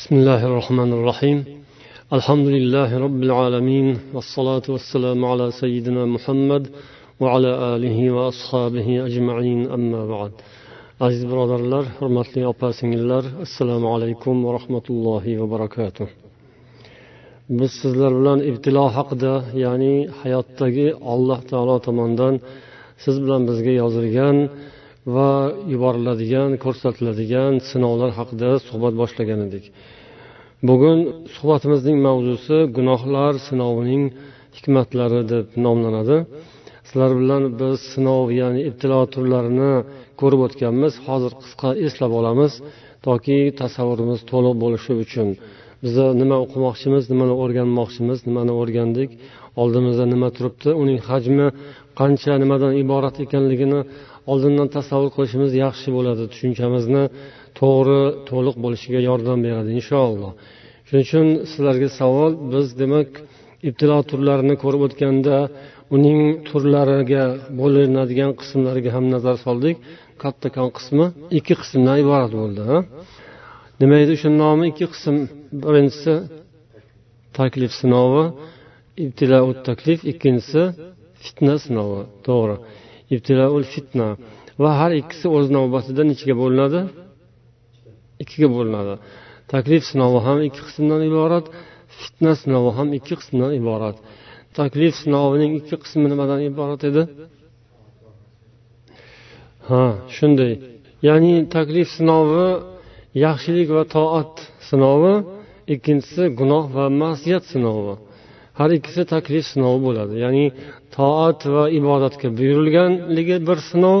بسم الله الرحمن الرحيم الحمد لله رب العالمين والصلاة والسلام على سيدنا محمد وعلى آله وأصحابه أجمعين أما بعد aziz birodarlar hurmatli opa singillar assalomu alaykum va rahmatullohi va barakatuh biz sizlar bilan ibtilo haqida ya'ni hayotdagi alloh taolo tomonidan siz bilan bizga yozilgan va yuboriladigan ko'rsatiladigan sinovlar haqida suhbat boshlagan edik. Bugun suhbatimizning mavzusi gunohlar sinovining hikmatlari deb nomlanadi. Sizlar bilan biz sinov ya'ni ibtilo turlarini ko'rib o'tganmiz. Hozir qisqa eslab olamiz toki tasavvurimiz to'liq bo'lishi uchun. Biza nima o'qimoqchimiz nimani o'rganmoqchimiz nimani o'rgandik oldimizda nima turibdi uning hajmi qancha nimadan iborat ekanligini oldindan tasavvur qilishimiz yaxshi bo'ladi. Tushunchamizni to'g'ri to'liq bo'lishiga yordam beradi inshaalloh. Shuning uchun sizlarga savol biz demak ibtilo turlarini ko'rib o'tganda uning turlariga bo'linadigan qismlariga ham nazar soldik. Kattakon qismi ikki qismdan iborat bo'ldi nima edi o'sha nomi ikki qism birinchisi taklif sinovi ibtilout taklif ikkinchisi fitna sinovi. To'g'ri. Ibtiloul fitna va har ikkisi o'z navbatida nechaga bo'linadi. Ikkiga bo'linadi. Taklif sinovi ham ikki qismdan iborat fitna sinovi ham ikki qismdan iborat. Taklif sinovining ikki qismi nimadan iborat edi? Ha shunday. Ya'ni taklif sinovi yaxshilik va toat sinovi ikkinchisi gunoh va masiyat sinovi. Har ikkisi taklif sinovi bo'ladi. Ya'ni toat va ibodatga buyurilganligi bir sinov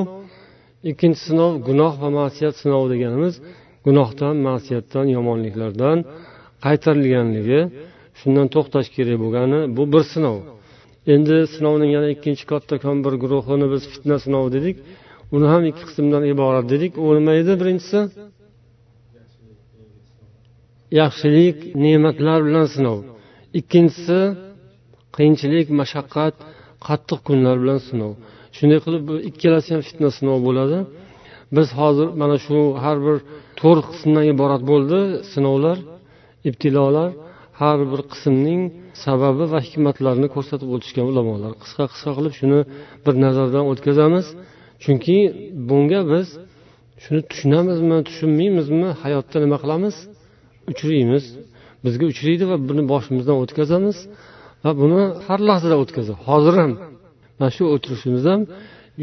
ikkinchi sinov gunoh va masiyat sinovi deganimiz gunohdan masiyatdan yomonliklardan qaytarilganligi shundan to'xtash kerak bo'lgani bu bir sinov. Endi sinovning yana ikkinchi kattakon bir guruhini biz fitna sinovi dedik. Uni ham ikki qismdan iborat dedik. U nima edi birinchisi? Yaxshilik ne'matlar bilan sinov. Ikkinchisi qiyinchilik mashaqqat qattiq kunlar bilan sinov. Shunday qilib bu ikkalasi ham fitna sinov bo'ladi. Biz hozir mana shu har bir to'rt qismdan iborat bo'ldi sinovlar ibtilolar. Har bir qismning sababi va hikmatlarini ko'rsatib o'tishgan ulamolar. Qisqa qisqa qilib shuni bir nazardan o'tkazamiz. Chunki bunga biz shuni tushunamizmi tushunmaymizmi hayotda nima qilamiz? Uchraymiz. Bizga uchraydi va buni boshimizdan o'tkazamiz. Va buni har lahzada o'tkazadi hozir ham mana shu o'tirishimiz ham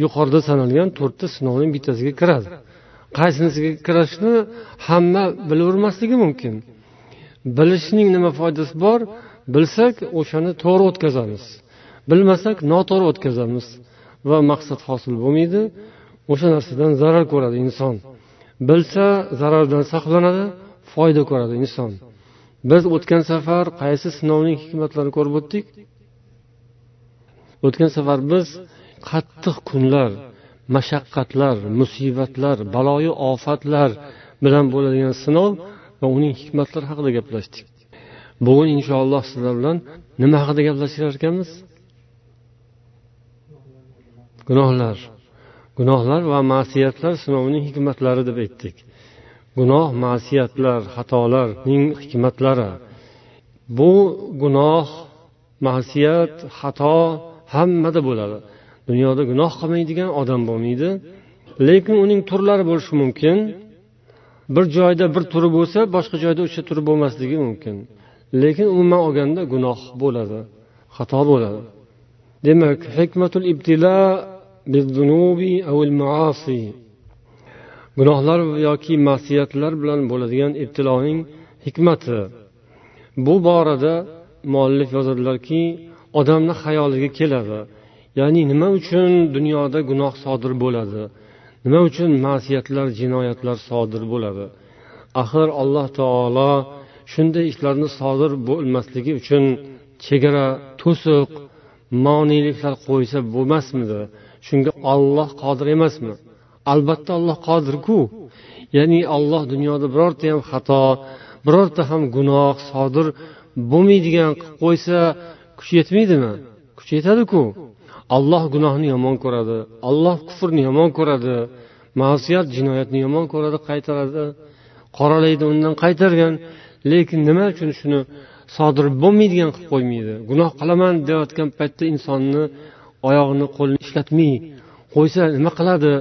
yuqorida sanalgan to'rtta sinovning bittasiga kiradi. Qaysinisiga kirishni hamma bilavermasligi mumkin. Bilishning nima foydasi bor? Bilsak o'shani to'g'ri o'tkazamiz. Bilmasak noto'g'ri o'tkazamiz. Va maqsad hosil bo'lmaydi. O'sha narsadan zarar ko'radi inson. Bilsa zarardan saqlanadi foyda ko'radi inson. Biz o'tgan safar qaysi sinovning hikmatlarini ko'rib o'tdik? O'tgan safar biz qattiq kunlar mashaqqatlar musibatlar baloyu ofatlar bilan bo'ladigan sinov va uning hikmatlari haqida gaplashdik. Bugun inshaalloh sizlar bilan nima haqida gaplashar ekanmiz? Gunohlar. Gunohlar va ma'siyatlar sinovining hikmatlari deb aytdik. Gunoh ma'siyatlar xatolarning hikmatlari. Bu gunoh ma'siyat xato hammada bo'ladi. Dunyoda gunoh qilmaydigan odam bo'lmaydi. Lekin uning turlari bo'lishi mumkin. Bir joyda bir turi bo'lsa boshqa joyda o'sha turi bo'lmasligi mumkin. Lekin umuman olganda gunoh bo'ladi xato bo'ladi. Demak hikmatul ibtilo gunohlar yoki masiyatlar bilan bo'ladigan ibtiloning hikmati. Bu borada muallif yozadilarki odamni xayoliga keladi. Ya'ni nima uchun dunyoda gunoh sodir bo'ladi? Nima uchun ma'siyatlar jinoyatlar sodir bo'ladi? Axir alloh taolo shunday ishlarni sodir bo'lmasligi uchun chegara to'siq moniyliklar qo'ysa bo'lmasmidi? Shunga olloh qodir emasmi? Albatta olloh qodirku. Ya'ni olloh dunyoda birorta ham xato birorta ham gunoh sodir bo'lmaydigan qilib qo'ysa kuchi yetmaydimi? Kuchi yetadiku. Olloh gunohni yomon ko'radi olloh kufrni yomon ko'radi ma'siyat jinoyatni yomon ko'radi qaytaradi qoralaydi undan qaytargan. Lekin nima uchun shuni sodir bo'lmaydigan qilib qo'ymaydi? Gunoh qilaman deyayotgan paytda insonni oyog'ini qo'lini ishlatmay qo'ysa nima qiladi?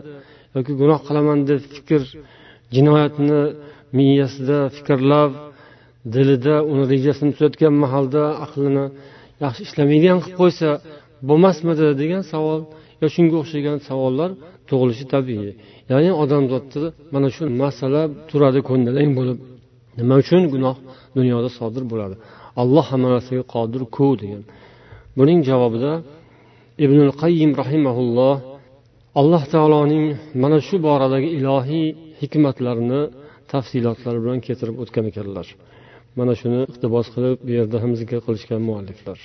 Yoki gunoh qilaman deb fikr jinoyatni miyasida fikrlab dilida uni rejasini tuzayotgan mahalda aqlini yaxshi ishlamaydigan qilib qo'ysa bo'lmasmidi degan savol yo shunga o'xshagan savollar tug'ilishi tabiiy. Ya'ni odamzodda mana shu masala turadi ko'ndalang bo'lib. Nima uchun gunoh dunyoda sodir bo'ladi? Alloh hamma narsaga qodir ku degan. Buning javobida ibn qayyim rahimaulloh alloh taoloning mana shu boradagi ilohiy hikmatlarini tafsilotlar bilan keltirib o'tgan ekanlar mana shuni iqtibos qilib bu yerda ham zikr qilishgan mualliflar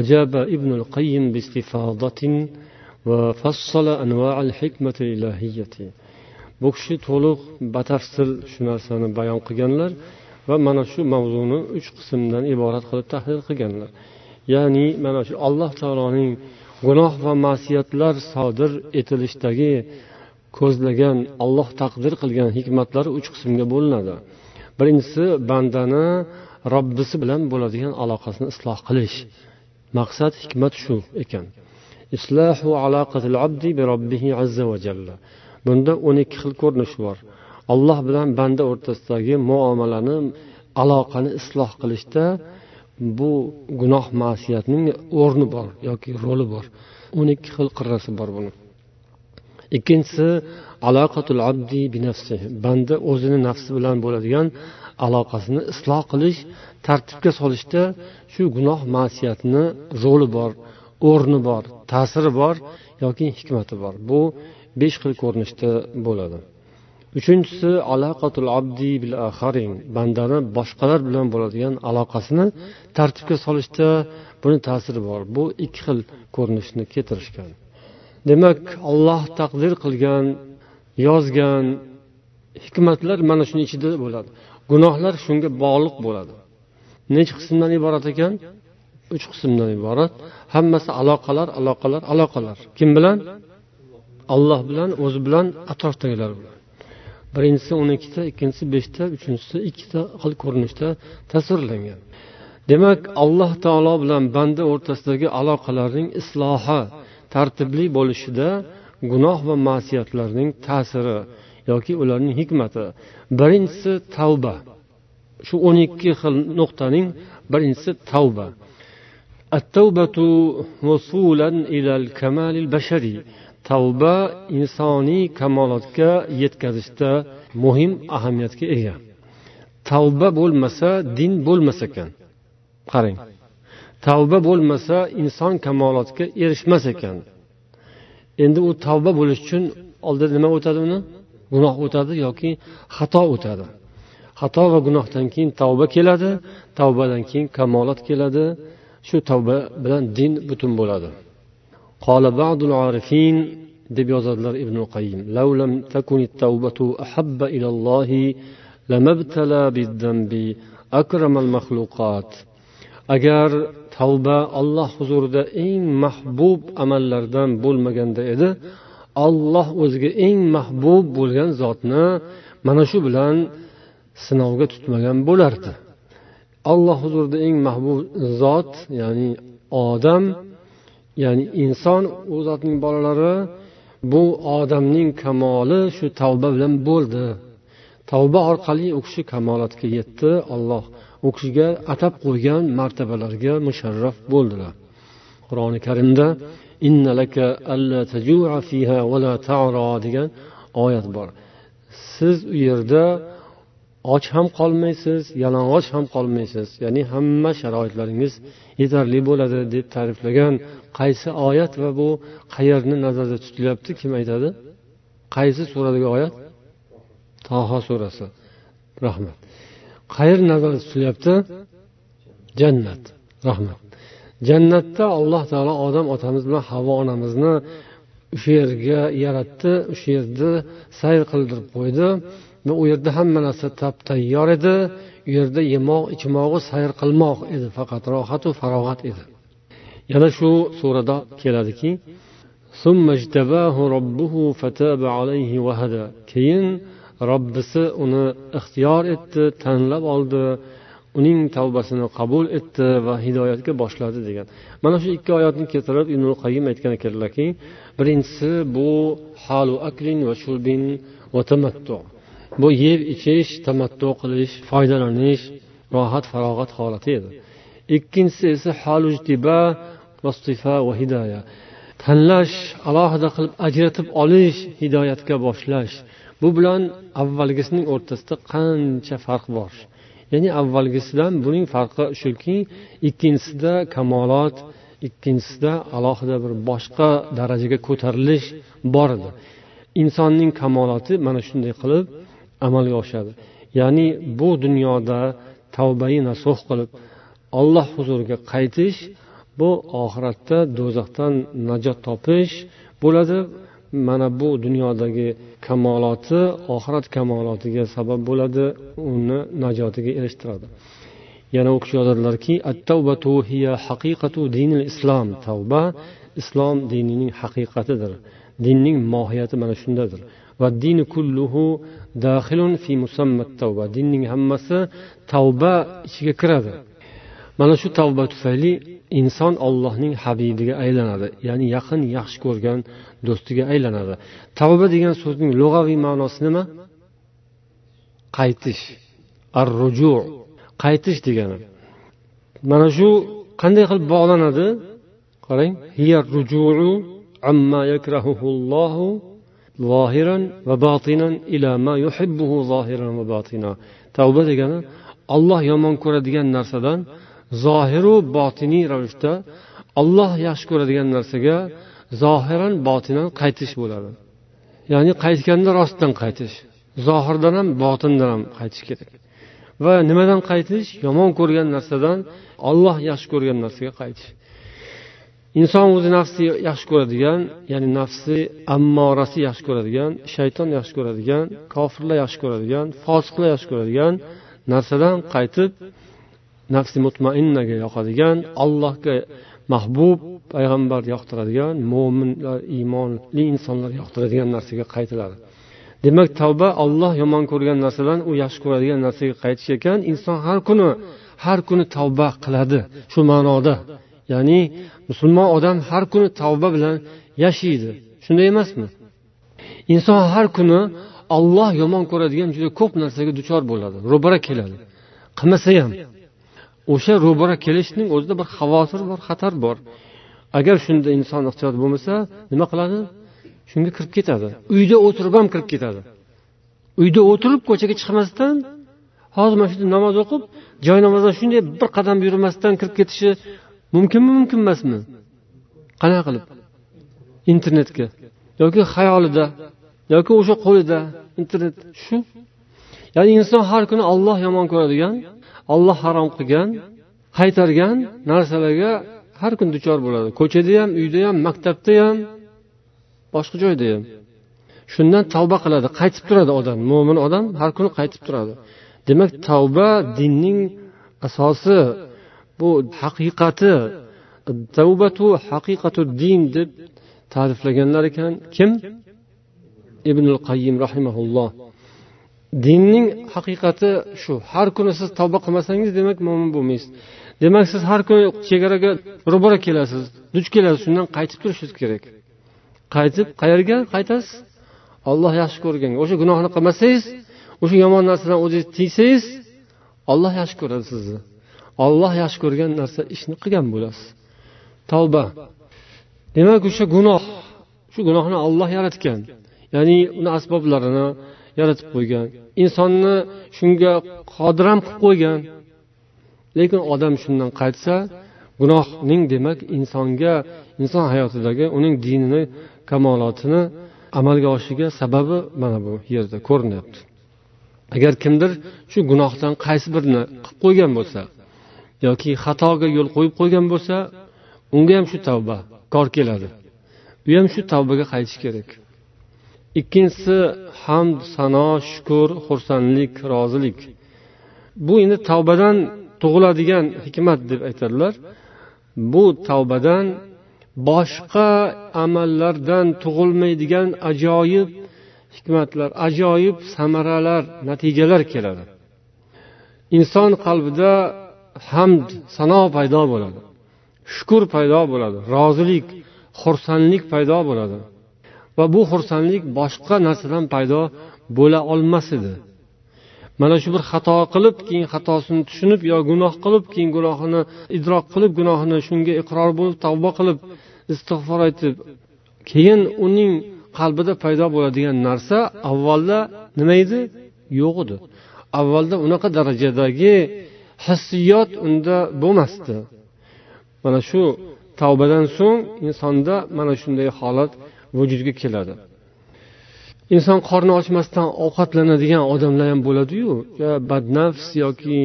أجاب ابن القيم باستفاضة وفصل أنواع الحكمة الإلهية bu kishi to'liq batafsil shu narsani bayon qilganlar va mana shu mavzuni uch qismdan iborat qilib tahlil qilganlar ya'ni mana shu alloh taoloning gunoh va masiyatlar sodir etilishdagi ko'zlagan olloh taqdir qilgan hikmatlari uch qismga bo'linadi. Birinchisi bandani robbisi bilan bo'ladigan aloqasini isloh qilish. Maqsad hikmat shu ekan. Islahu aloqatil abdi bi robbihi azza va jalla. Bunda o'n ikki xil ko'rinish bor. Alloh bilan banda o'rtasidagi muomalani aloqani isloh qilishda bu gunoh masiyatning o'rni bor yoki roli bor. O'n ikki xil qirrasi bor buni. Ikkinchisi aloqatul abdi binafsi banda o'zini nafsi bilan bo'ladigan aloqasini isloh qilish tartibga solishda shu gunoh masiyatni roli bor o'rni bor ta'siri bor yoki hikmati bor. Bu besh xil ko'rinishda bo'ladi. Uchinchisi aloqatul abdi bil bandani boshqalar bilan bo'ladigan aloqasini tartibga solishda buni ta'siri bor. Bu ikki xil ko'rinishni keltirishgan. Demak olloh taqdir qilgan yozgan hikmatlar mana shuni ichida bo'ladi. Gunohlar shunga bog'liq bo'ladi. Necha qismdan iborat ekan? Uch qismdan iborat. Hammasi aloqalar aloqalar aloqalar. Kim bilan? Alloh bilan o'zi bilan atrofdagilar bilan. birinchisi o'n ikkita ikkinchisi beshta uchinchisi ikkita xil ko'rinishda tasvirlangan demak alloh taolo bilan banda o'rtasidagi aloqalarning islohi tartibli bo'lishida gunoh va masiyatlarning ta'siri yoki ularning hikmati birinchisi tavba shu o'n ikki xil nuqtaning birinchisi tavba التوبة وصولا إلى الكمال البشري tavba insoniy kamolotga yetkazishda muhim ahamiyatga ega. Tavba bo'lmasa din bo'lmas ekan. Qarang. Tavba bo'lmasa inson kamolotga erishmas ekan. Endi u tavba bo'lish uchun oldida nima o'tadi uni? Gunoh o'tadi yoki xato o'tadi? Xato va gunohdan keyin tavba keladi tavbadan keyin kamolot keladi. Shu tavba bilan din butun bo'ladi. قال بعض العارفين deb yozadilar ibn qayim لو لم تكن التوبة أحب إلى الله لما ابتلى بالذنب أكرم المخلوقات agar tavba olloh huzurida eng mahbub amallardan bo'lmaganda edi olloh o'ziga eng mahbub bo'lgan zotni mana shu bilan sinovga tutmagan bo'lardi alloh huzurida eng mahbub zot ya'ni odam ya'ni inson u zotning bolalari bu odamning kamoli shu tavba bilan bo'ldi. Tavba orqali u kishi kamolatga yetdi. Olloh u kishiga atab qo'ygan martabalarga musharraf bo'ldilar. Qur'oni karimda degan oyat bor. Siz u yerda och ham qolmaysiz yalang'och ham qolmaysiz. Ya'ni hamma sharoitlaringiz yetarli bo'ladi deb ta'riflagan qaysi oyat va bu qayerni nazarda tutilyapti kim aytadi? Qaysi suradagi oyat? Toho surasi. Rahmat. Qayer nazarda tutilyapti? Jannat. Rahmat. Jannatda alloh taolo odam otamiz bilan havo onamizni o'sha yerga yaratdi o'sha yerda sayr qildirib qo'ydi. Va u yerda hamma narsa tap tayyor edi. U yerda yemoq ichmog'i sayr qilmoq edi. Faqat rohatu farog'at edi. Yana shu surada keladiki keyin robbisi uni ixtiyor etdi tanlab oldi uning tavbasini qabul etdi va hidoyatga boshladi degan. Mana shu ikki oyatni keltirib ibn qayim aytgan ekanlarki birinchisi bu halu aklin va shulbin va tamattu. Bu yeb ichish tamattu qilish foydalanish rohat farog'at holati edi. Ikkinchisi esa halujtiba va hidoya. Tanlash alohida qilib ajratib olish hidoyatga boshlash. Bu bilan avvalgisining o'rtasida qancha farq bor? Ya'ni avvalgisidan buning farqi shuki ikkinchisida kamolot ikkinchisida alohida bir boshqa darajaga ko'tarilish bor edi. Insonning kamoloti mana shunday qilib amalga oshadi. Ya'ni bu dunyoda tavbai nasuh qilib olloh huzuriga qaytish bu oxiratda do'zaxdan najot topish bo'ladi. Mana bu dunyodagi kamoloti oxirat kamolotiga sabab bo'ladi uni najotiga erishtiradi. Yana u kishi yozadilarki islom tavba islom dinining haqiqatidir. Dinning mohiyati mana shundadir. Va dini kulluhu daxilun fi musammat tavba. Dinning hammasi tavba ichiga kiradi. Mana shu tavba tufayli inson ollohning habibiga aylanadi ya'ni yaqin yaxshi ko'rgan do'stiga aylanadi. Tavba degan so'zning lug'aviy ma'nosi nima? Qaytish. Ar ruju qaytish degani. Mana shu qanday qilib bog'lanadi? Qarang. Hiya rujuu amma yakrahuhullohu zohiran va botinan ila ma yuhibbuhu zohiran va botina. Tavba degani olloh yomon ko'radigan narsadan zohiru botiniy ravishda olloh yaxshi ko'radigan narsaga zohiran botinan qaytish bo'ladi. Ya'ni qaytganda rostdan qaytish zohirdan ham botindan ham qaytish kerak. Va nimadan qaytish? Yomon ko'rgan narsadan olloh yaxshi ko'rgan narsaga qaytish. Inson o'zi nafsi yaxshi ko'radigan ya'ni nafsi ammorasi yaxshi ko'radigan shayton yaxshi ko'radigan kofirlar yaxshi ko'radigan fosiqlar yaxshi ko'radigan narsadan qaytib nafsi mutmainnaga yoqadigan allohga mahbub payg'ambar yoqtiradigan mo'minlar iymonli insonlar yoqtiradigan narsaga qaytiladi. Demak tavba olloh yomon ko'rgan narsadan u yaxshi ko'radigan narsaga qaytish ekan. Inson har kuni har kuni tavba qiladi shu ma'noda. Ya'ni musulmon odam har kuni tavba bilan yashaydi. Shunday emasmi? Inson har kuni olloh yomon ko'radigan juda ko'p narsaga duchor bo'ladi ro'bara keladi. Qilmasa ham o'sha ro'bara kelishning o'zida bir xavotir bor xatar bor. Agar shunda inson ehtiyot bo'lmasa nima qiladi? Shunga kirib ketadi. Uyda o'tirib ham kirib ketadi. Uyda o'tirib ko'chaga chiqmasdan hozir mana shu yerda namoz o'qib joy namozdan shunday bir qadam yurmasdan kirib ketishi mumkinmi mumkin emasmi qanaqa qilib? Internetga. Yoki xayolida yoki o'sha qo'lida internet. Shu. Ya'ni inson har kuni olloh yomon ko'radigan olloh harom qilgan qaytargan narsalarga har kun duchor bo'ladi. Ko'chada ham uyda ham maktabda ham boshqa joyda ham. Shundan tavba qiladi qaytib turadi odam. Mo'min odam har kuni qaytib turadi. Demak tavba dinning asosi bu haqiqati tavbatu haqiqatu din deb ta'riflaganlar ekan. Kim? Ibn qayyim rahimaulloh dinning haqiqati shu. Har kuni siz tavba qilmasangiz demak mo'min bo'lmaysiz. Demak siz har kuni chegaraga ro'bara kelasiz duch kelasiz shundan qaytib turishingiz kerak. Qaytib qayerga qaytasiz? Olloh yaxshi ko'rganga. O'sha gunohni qilmasangiz o'sha yomon narsadan o'zingiz tiysangiz olloh yaxshi ko'radi sizni. Olloh yaxshi ko'rgan narsa ishni qilgan bo'lasiz. Tavba. Demak o'sha gunoh shu gunohni olloh yaratgan ya'ni uni asboblarini yaratib qo'ygan insonni shunga qodir ham qilib qo'ygan. Lekin odam shundan qaytsa gunohning demak insonga inson hayotidagi uning dinini kamolotini amalga oshishiga sababi mana bu yerda ko'rinyapti. Agar kimdir shu gunohdan qaysi birini qilib qo'ygan bo'lsa yoki xatoga yo'l qo'yib qo'ygan bo'lsa unga ham shu tavba kor keladi. U ham shu tavbaga qaytish kerak. Ikkinchisi hamd sano shukur xursandlik rozilik. Bu endi tavbadan tug'iladigan hikmat deb aytadilar. Bu tavbadan boshqa amallardan tug'ilmaydigan ajoyib hikmatlar ajoyib samaralar natijalar keladi. Inson qalbida hamd sano paydo bo'ladi. Shukur paydo bo'ladi. Rozilik xursandlik paydo bo'ladi. Va bu xursandlik boshqa narsadan paydo bo'la olmas edi. Mana shu bir xato qilib keyin xatosini tushunib yo gunoh qilib keyin gunohini idrok qilib gunohini shunga iqror bo'lib tavba qilib istig'for aytib keyin uning qalbida paydo bo'ladigan narsa avvalda nima edi? Yo'q edi. Avvalda unaqa darajadagi hissiyot unda bo'lmasdi. Mana shu tavbadan so'ng insonda mana shunday holat vujudga keladi. Inson qorni ochmasdan ovqatlanadigan odamlar ham bo'ladiyu. Badnafs yoki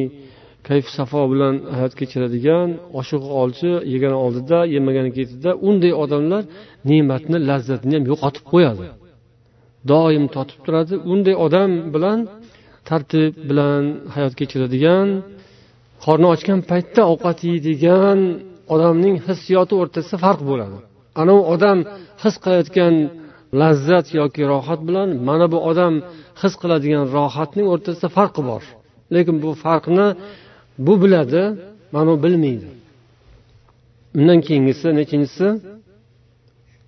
kayf safo bilan hayot kechiradigan oshiq olchi yegani oldida yemagani ketida unday odamlar ne'matni lazzatini ham yo'qotib qo'yadi. Doim totib turadi. Unday odam bilan tartib bilan hayot kechiradigan qorni ochgan paytda ovqat yeydigan odamning hissiyoti o'rtasida farq bo'ladi. Anavi odam his qilayotgan lazzat yoki rohat bilan mana bu odam his qiladigan rohatning o'rtasida farqi bor. Lekin bu farqni bu biladi mana u bilmaydi. Undan keyingisi nechinchisi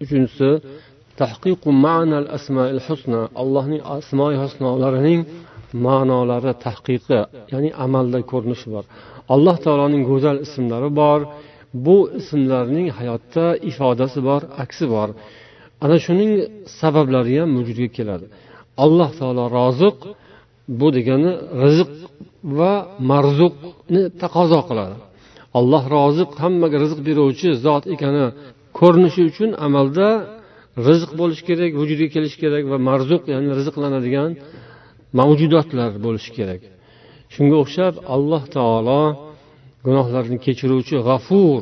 uchinchisi allohning asmoi husnolarining ma'nolari tahqiqi ya'ni amalda ko'rinishi bor. Alloh taoloning go'zal ismlari bor. Bu ismlarning hayotda ifodasi bor aksi bor. Ana shuning sabablari ham vujudga keladi. Alloh taolo roziq bu degani rizq va marzuqni taqozo qiladi. Alloh roziq hammaga rizq beruvchi zot ekani ko'rinishi uchun amalda rizq bo'lishi kerak vujudga kelishi kerak va marzuq ya'ni rizqlanadigan mavjudotlar bo'lishi kerak. Shunga o'xshab alloh taolo gunohlarni kechiruvchi g'afur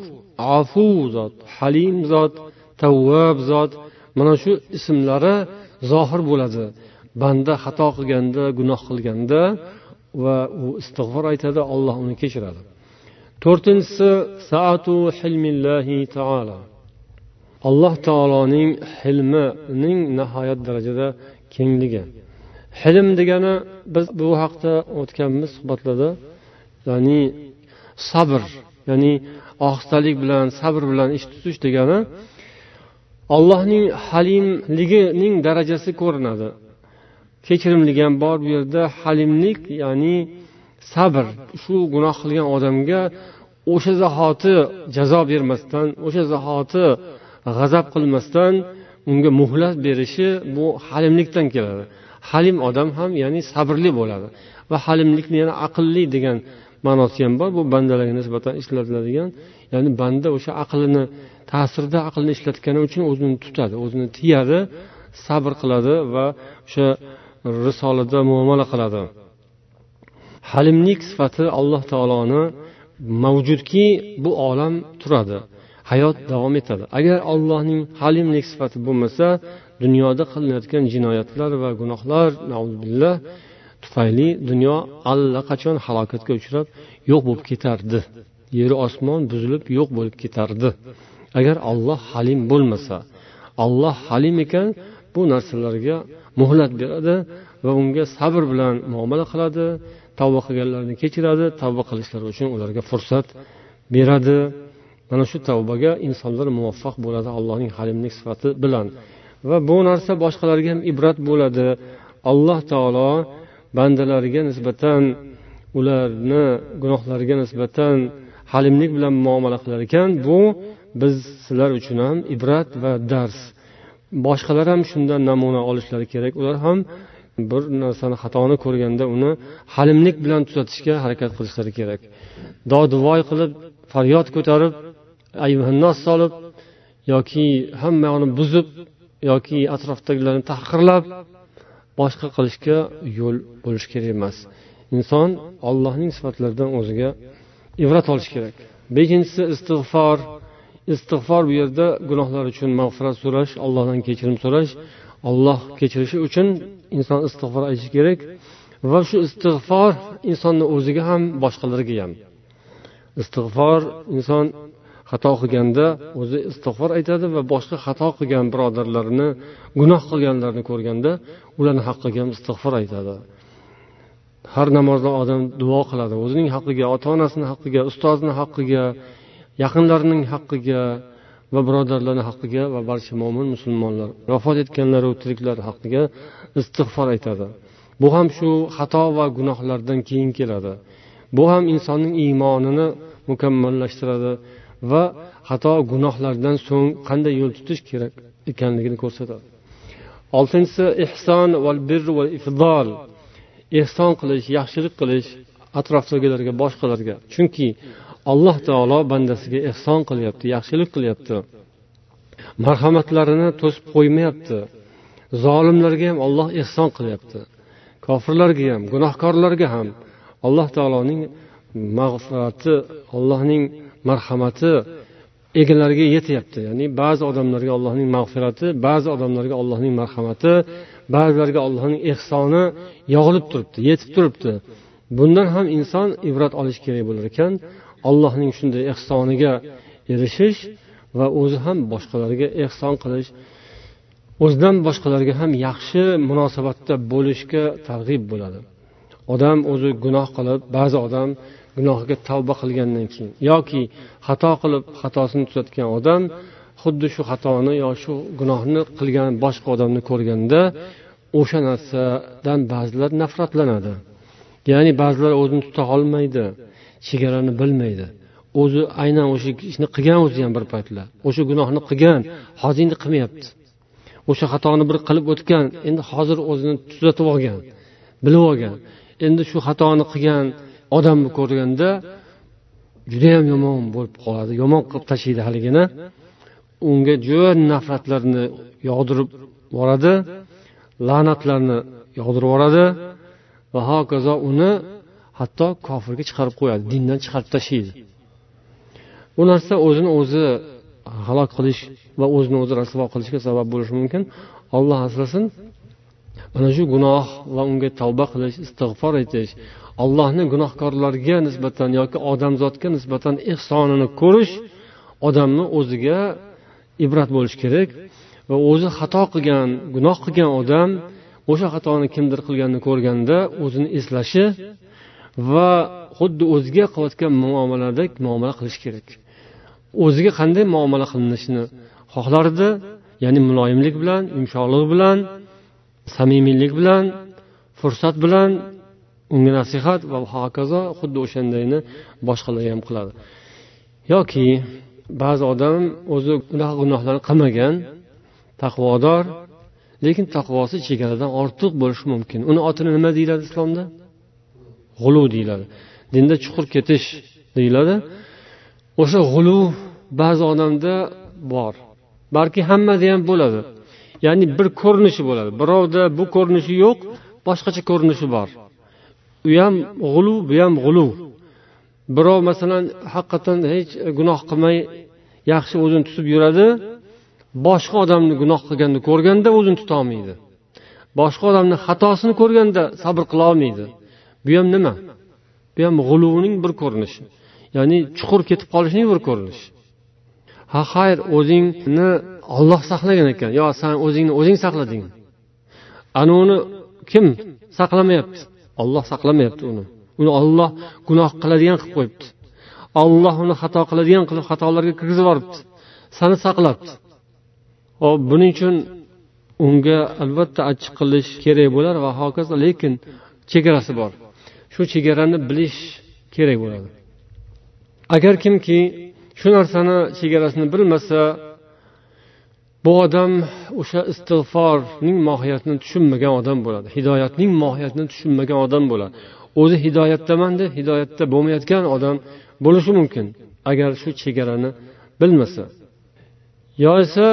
afu zot halim zot tavvab zot mana shu ismlari zohir bo'ladi. Banda xato qilganda gunoh qilganda va u istig'for aytadi olloh uni kechiradi. To'rtinchisi saatu hilmillahi taolo. Alloh taoloning hilmining nihoyat darajada kengligi. Hilm degani biz bu haqda o'tganmiz suhbatlarda ya'ni sabr ya'ni ohistalik bilan sabr bilan ish tutish degani allohning halimligining darajasi ko'rinadi. Kechirimlik ham bor bu yerda. Halimlik ya'ni sabr shu gunoh qilgan odamga o'sha zahoti jazo bermasdan o'sha zahoti g'azab qilmasdan unga muhlat berishi bu halimlikdan keladi. Halim odam ham ya'ni sabrli bo'ladi. Va halimlikni yana aqlli degan ma'nosi ham bor. Bu bandalarga nisbatan ishlatiladigan ya'ni banda o'sha aqlini ta'sirida aqlni ishlatgani uchun o'zini tutadi o'zini tiyadi sabr qiladi va o'sha risolada muomala qiladi. Halimlik sifati alloh taoloni mavjudki bu olam turadi hayot davom etadi. Agar allohning halimlik sifati bo'lmasa dunyoda qilinayotgan jinoyatlar va gunohlar billah tufayli dunyo allaqachon halokatga uchrab yo'q bo'lib ketardi. Yeru osmon buzilib yo'q bo'lib ketardi. Agar olloh halim bo'lmasa olloh halim ekan bu narsalarga muhlat beradi va unga sabr bilan muomala qiladi tavba qilganlarni kechiradi tavba qilishlari uchun ularga fursat beradi. Mana shu tavbaga insonlar muvaffaq bo'ladi allohning halimlik sifati bilan. Va bu narsa boshqalarga ham ibrat bo'ladi. Alloh taolo bandalariga nisbatan ularni gunohlariga nisbatan halimlik bilan muomala qilar ekan. Bu biz sizlar uchun ham ibrat va dars. Boshqalar ham shundan namuna olishlari kerak. Ular ham bir narsani xatoni ko'rganda uni halimlik bilan tuzatishga harakat qilishlari kerak. Dodivoy qilib faryod ko'tarib ayvannos solib yoki hamma yoqni buzib yoki atrofdagilarni tahqirlab boshqa qilishga yo'l bo'lishi kerak emas. Inson ollohning sifatlaridan o'ziga ibrat olish kerak. Beshinchisi istig'for istig'for bu yerda gunohlar uchun mag'firat so'rash allohdan kechirim so'rash olloh kechirishi uchun inson istig'for aytishi kerak va shu istig'for insonni o'ziga ham boshqalarga ham. Istig'for inson xato qilganda o'zi istig'for aytadi va boshqa xato qilgan birodarlarini gunoh qilganlarni ko'rganda ularni haqqiga ham istig'for aytadi. Har namozda odam duo qiladi o'zining haqqiga ota onasini haqqiga ustozini haqqiga yaqinlarining haqqiga va birodarlarni haqqiga va barcha mo'min musulmonlar vafot etganlaru tiriklar haqqiga istig'for aytadi. Bu ham shu xato va gunohlardan keyin keladi. Bu ham insonning iymonini mukammallashtiradi. Va xato gunohlardan so'ng qanday yo'l tutish kerak ekanligini ko'rsatadi. Oltinchisi ehson val bir va ifdol. Ehson qilish yaxshilik qilish atrofdagilarga boshqalarga. Chunki alloh taolo bandasiga ehson qilyapti yaxshilik qilyapti. Marhamatlarini to'sib qo'ymayapti. Zolimlarga ham olloh ehson qilyapti. Kofirlarga ham gunohkorlarga ham alloh taoloning mag'firati allohning marhamati egalariga yetyapti. Ya'ni ba'zi odamlarga allohning mag'firati ba'zi odamlarga allohning marhamati ba'zilarga allohning ehsoni yog'ilib turibdi yetib turibdi. Bundan ham inson ibrat olish kerak bo'lar ekan. Allohning shunday ehsoniga erishish va o'zi ham boshqalarga ehson qilish o'zidan boshqalarga ham yaxshi munosabatda bo'lishga targ'ib bo'ladi. Odam o'zi gunoh qilib ba'zi odam gunohiga tavba qilgandan keyin yoki xato qilib xatosini tuzatgan odam xuddi shu xatoni yo shu gunohni qilgan boshqa odamni ko'rganda o'sha narsadan ba'zilar nafratlanadi. Ya'ni ba'zilar o'zini tuta olmaydi chegarani bilmaydi. O'zi aynan o'sha ishni qilgan o'zi ham bir paytlar. O'sha gunohni qilgan hozir endi qilmayapti. O'sha xatoni bir qilib o'tgan endi hozir o'zini tuzatib olgan bilib olgan. Endi shu xatoni qilgan odamni ko'rganda judayam yomon bo'lib qoladi yomon qilib tashlaydi haligini unga juda nafratlarni yog'dirib yuboradi la'natlarni yog'dirib yuboradi va hokazo uni hatto kofirga chiqarib qo'yadi dindan chiqarib tashlaydi. Bu narsa o'zini o'zi halok qilish va o'zini o'zi rasvo qilishga sabab bo'lishi mumkin. Alloh asrasin mana shu gunoh va unga tavba qilish istig'for etish allohni gunohkorlarga nisbatan yoki odamzodga nisbatan ehsonini ko'rish odamni o'ziga ibrat bo'lishi kerak va o'zi xato qilgan gunoh qilgan odam o'sha xatoni kimdir qilganini ko'rganda o'zini eslashi va xuddi o'ziga qilayotgan muomaladek muomala qilish kerak. O'ziga qanday muomala qilinishini xohlardi ya'ni muloyimlik bilan yumshoqlik bilan samimiylik bilan fursat bilan unga nasihat va hokazo xuddi o'shandayni boshqalar ham qiladi. Yoki ba'zi odam o'zi unaqa gunohlarni qilmagan taqvodor lekin taqvosi chegaradan ortiq bo'lishi mumkin. Uni otini nima deyiladi islomda? G'ulu deyiladi. Dinda chuqur ketish deyiladi. O'sha g'ulu ba'zi odamda bor. Balki hammada ham bo'ladi. Ya'ni bir ko'rinishi bo'ladi. Birovda bu ko'rinishi yo'q boshqacha ko'rinishi bor. U ham g'ulu bu ham g'ulu. Birov masalan haqiqatdan hech gunoh qilmay yaxshi o'zini tutib yuradi boshqa odamni gunoh qilganini ko'rganda o'zini tutolmaydi boshqa odamni xatosini ko'rganda sabr qilolmaydi bu ham nima? Bu ham g'uluvning bir ko'rinishi. Ya'ni chuqur ketib qolishning bir ko'rinishi. Ha xayr o'zingni olloh saqlagan ekan. Yo san o'zingni o'zing saqlading. Anavini kim saqlamayapti? Olloh saqlamayapti uni. Uni olloh gunoh qiladigan qilib qo'yibdi. Olloh uni xato qiladigan qilib xatolarga kirgizib yuboribdi. Sani saqlabdi. Hop buning uchun unga albatta achchiq qilish kerak bo'lar va hokazo lekin chegarasi bor. Shu chegarani bilish kerak bo'ladi. Agar kimki shu narsani chegarasini bilmasa bu odam o'sha istig'forning mohiyatini tushunmagan odam bo'ladi hidoyatning mohiyatini tushunmagan odam bo'ladi. O'zi hidoyatdaman deb hidoyatda bo'lmayotgan odam bo'lishi mumkin agar shu chegarani bilmasa. Yo esa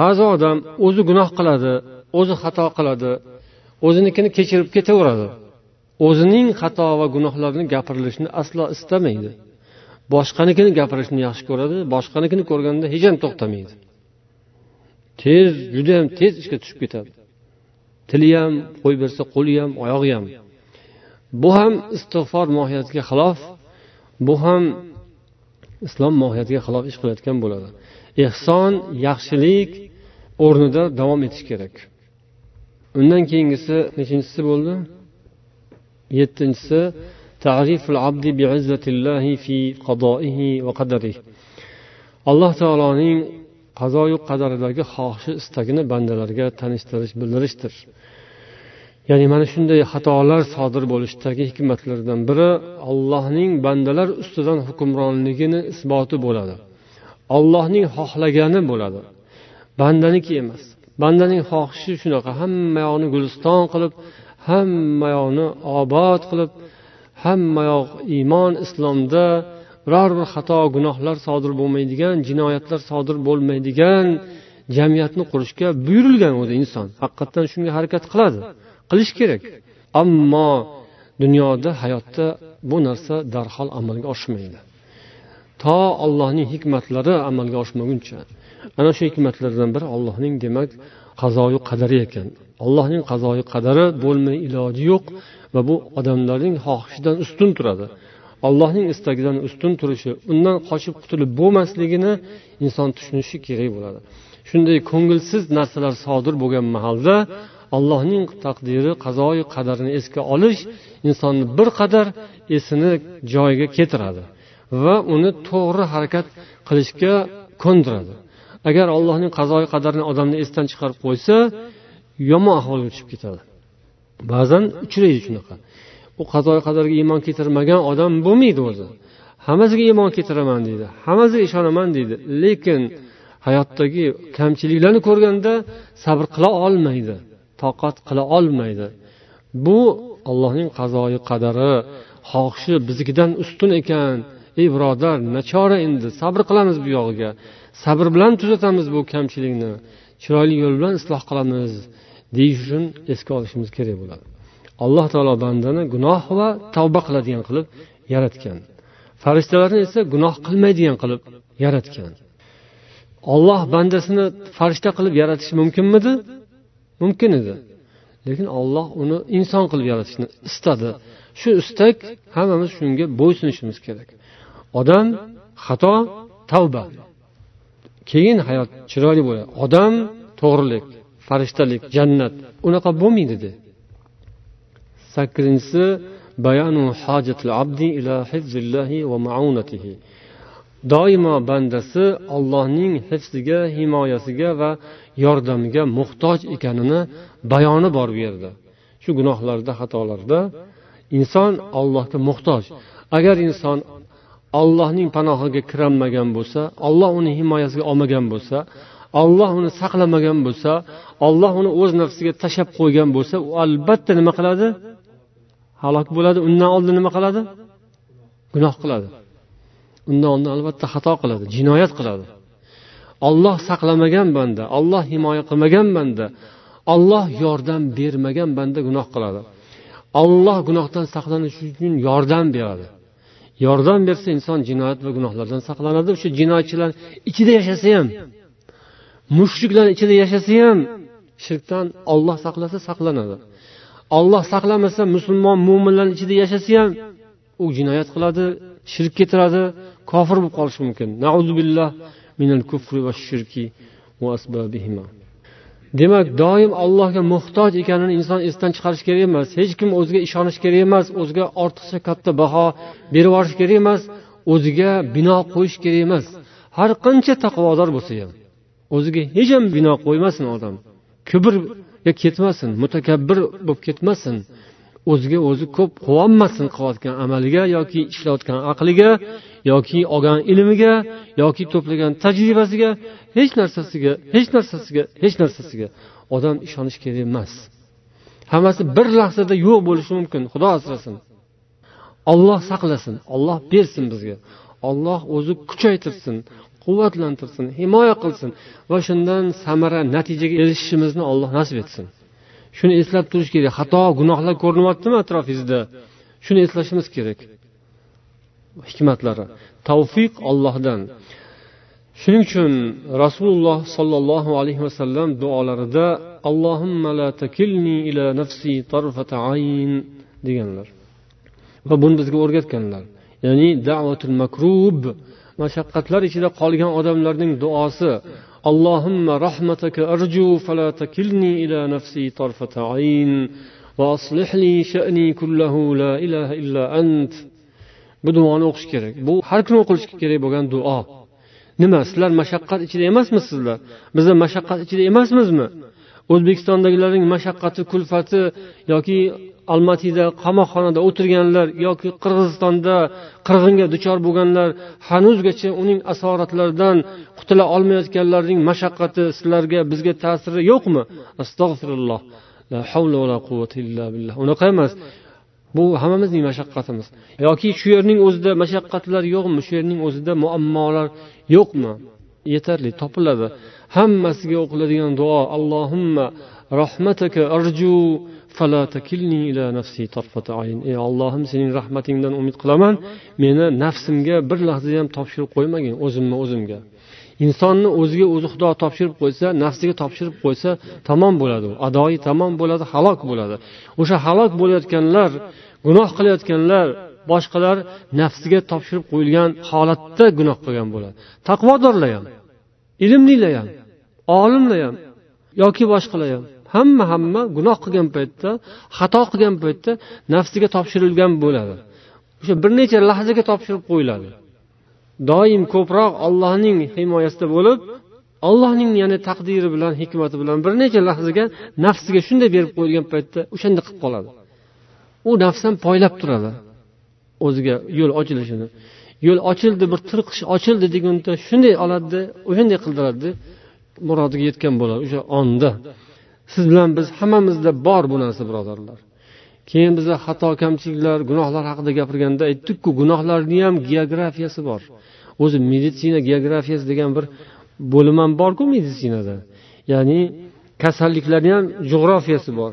ba'zi odam o'zi gunoh qiladi o'zi xato qiladi o'zinikini kechirib ketaveradi. O'zining xato va gunohlarini gapirilishini aslo istamaydi. Boshqanikini gapirishni yaxshi ko'radi boshqanikini ko'rganda hech ham to'xtamaydi. Tez judayam tez ishga tushib ketadi. Tili ham qo'yib bersa qo'li ham oyog'i ham. Bu ham istig'for mohiyatiga xilof. Bu ham islom mohiyatiga xilof ish qilayotgan bo'ladi. Ehson yaxshilik o'rnida davom etish kerak. Undan keyingisi nechinchisi bo'ldi? Yettinchisi alloh taoloning qazoyu qadaridagi xohishi istagini bandalarga tanishtirish bildirishdir. Ya'ni mana shunday xatolar sodir bo'lishidagi hikmatlardan biri allohning bandalar ustidan hukmronligini isboti bo'ladi. Ollohning xohlagani bo'ladi. Bandaniki emas. Bandaning xohishi shunaqa. Hamma yoqni guliston qilib hamma yoqni obod qilib hamma yoq iymon islomda biror bir xato gunohlar sodir bo'lmaydigan jinoyatlar sodir bo'lmaydigan jamiyatni qurishga buyurilgan o'zi inson. Haqiqatdan shunga harakat qiladi qilish kerak. Ammo dunyoda hayotda bu narsa darhol amalga oshmaydi. To allohning hikmatlari amalga oshmaguncha ana shu hikmatlardan biri allohning demak qazoyu qadari ekan. Allohning qazoyi qadari bo'lmay iloji yo'q va bu odamlarning xohishidan ustun turadi. Allohning istagidan ustun turishi undan qochib qutulib bo'lmasligini inson tushunishi kerak bo'ladi. Shunday ko'ngilsiz narsalar sodir bo'lgan mahalda allohning taqdiri qazoyi qadarini esga olish insonni bir qadar esini joyiga keltiradi va uni to'g'ri harakat qilishga ko'ndiradi. Agar allohning qazoyi qadarini odamni esdan chiqarib qo'ysa yomon ahvolga tushib ketadi. Ba'zan uchraydi shunaqa. U qazoyi qadarga iymon keltirmagan odam bo'lmaydi o'zi. Hammasiga iymon keltiraman deydi. Hammasiga ishonaman deydi. Lekin hayotdagi kamchiliklarni ko'rganda sabr qila olmaydi toqat qila olmaydi. Bu allohning qazoyi qadari xohishi biznikidan ustun ekan. Ey birodar nachora endi. Sabr qilamiz bu yog'iga. Sabr bilan tuzatamiz bu kamchilikni. Chiroyli yo'l bilan isloh qilamiz. Deyish uchun esga olishimiz kerak bo'ladi. Alloh taolo bandani gunoh va tavba qiladigan qilib yaratgan. Farishtalarni esa gunoh qilmaydigan qilib yaratgan. Olloh bandasini farishta qilib yaratishi mumkinmidi? Mumkin edi. Lekin olloh uni inson qilib yaratishni istadi. Shu istak hammamiz shunga bo'ysunishimiz kerak. Odam xato tavba. Keyin hayot chiroyli bo'ladi. Odam to'g'rilik farishtalik jannat unaqa bo'lmaydi dedi. Sakkizinchisi bayanu hojatil abdi ila hifzillahi va maunatihi. Doimo bandasi ollohning hifziga himoyasiga va yordamiga muhtoj ekanini bayoni bor bu yerda shu gunohlarda xatolarda inson ollohga muhtoj. Agar inson ollohning panohiga kirolmagan bo'lsa olloh uni himoyasiga olmagan bo'lsa olloh uni saqlamagan bo'lsa olloh uni o'z nafsiga tashlab qo'ygan bo'lsa u albatta nima qiladi? Halok bo'ladi undan oldin nima qiladi? Gunoh qiladi. Undan oldin albatta xato qiladi jinoyat qiladi. Olloh saqlamagan banda olloh himoya qilmagan banda olloh yordam bermagan banda gunoh qiladi. Olloh gunohdan saqlanish uchun yordam beradi. Yordam bersa inson jinoyat va gunohlardan saqlanadi. O'sha jinoyatchilar ichida yashasa ham mushriklar ichida yashasa ham shirkdan olloh saqlasa saqlanadi. Olloh saqlamasa musulmon mo'minlarni ichida yashasa ham u jinoyat qiladi shirk keltiradi kofir bo'lib qolishi mumkin. Kufri va demak doim allohga muhtoj ekanini inson esdan chiqarish kerak emas hech kim o'ziga ishonish kerak emas o'ziga ortiqcha katta baho berib yuborish kerak emas o'ziga bino qo'yish kerak emas. Har qancha taqvodor bo'lsa ham o'ziga hech ham bino qo'ymasin odam. Yo ketmasin mutakabbir bo'lib ketmasin. O'ziga o'zi ko'p quvonmasin qilayotgan amaliga yoki ishlayotgan aqliga yoki olgan ilmiga yoki to'plagan tajribasiga hech narsasiga hech narsasiga hech narsasiga odam ishonish kerak emas. Hammasi bir lahzada yo'q bo'lishi mumkin xudo asrasin. Olloh saqlasin olloh bersin bizga. Olloh o'zi kuchaytirsin quvvatlantirsin himoya qilsin va shundan samara natijaga erishishimizni alloh nasib etsin. Shuni eslab turish kerak. Xato gunohlar ko'rinyaptimi atrofingizda? Shuni eslashimiz kerak. Hikmatlari. Tavfiq ollohdan shuning uchun rasululloh sollallohu alayhi vasallam duolarida allohimma la takilni ila nafsi tarfata ayn deganlar. Va buni bizga o'rgatganlar. Ya'ni da'vatul makrub mashaqqatlar ichida qolgan odamlarning duosi allohimma rahmataka arju fala takilni ila nafsi tarfata ayn va aslihli sha'ni kullahu la ilaha illa ant. Bu duoni o'qish kerak. Bu har kuni o'qilishi kerak bo'lgan duo. Nima sizlar mashaqqat ichida emasmisizlar bizlar mashaqqat ichida emasmizmi? O'zbekistondagilarning mashaqqati kulfati yoki almatida qamoqxonada o'tirganlar yoki qirg'izistonda qirg'inga duchor bo'lganlar hanuzgacha uning asoratlaridan qutula olmayotganlarning mashaqqati sizlarga bizga ta'siri yo'qmi? Astag'firulloh la havla va la quvvata illa billah. Unaqa emas. Bu hammamizning mashaqqatimiz. Yoki shu yerning o'zida mashaqqatlar yo'qmi? Shu yerning o'zida muammolar yo'qmi? Yetarli topiladi. Hammasiga o'qiladigan duo. Allohimma rahmataka arju ey ollohim sening rahmatingdan umid qilaman meni nafsimga bir lahza ham topshirib qo'ymagin o'zimni o'zimga. Insonni o'ziga o'zi xudo topshirib qo'ysa nafsiga topshirib qo'ysa tamom bo'ladi. U adoyi tamom bo'ladi halok bo'ladi. O'sha halok bo'layotganlar gunoh qilayotganlar boshqalar nafsiga topshirib qo'yilgan holatda gunoh qilgan bo'ladi. Taqvodorlar ham ilmlilar ham olimlar ham yoki boshqalar ham hamma hamma gunoh qilgan paytda xato qilgan paytda nafsiga topshirilgan bo'ladi. O'sha bir necha lahzaga topshirib qo'yiladi. Doim ko'proq ollohning himoyasida bo'lib allohning ya'ni taqdiri bilan hikmati bilan bir necha lahzaga nafsiga shunday berib qo'yilgan paytda o'shanda qilib qoladi. U nafs ham poylab turadi. O'ziga yo'l ochilishini. Yo'l ochildi bir tirqish ochildi deganda shunday oladida o'shanday qildiradida murodiga yetgan bo'ladi o'sha onda. Siz bilan biz hammamizda bor bu narsa birodarlar. Keyin biza xato kamchiliklar gunohlar haqida gapirganda aytdikku gunohlarni ham geografiyasi bor. O'zi meditsina geografiyasi degan bir bo'lim ham borku meditsinada ya'ni kasalliklarni ham jug'rofiyasi bor.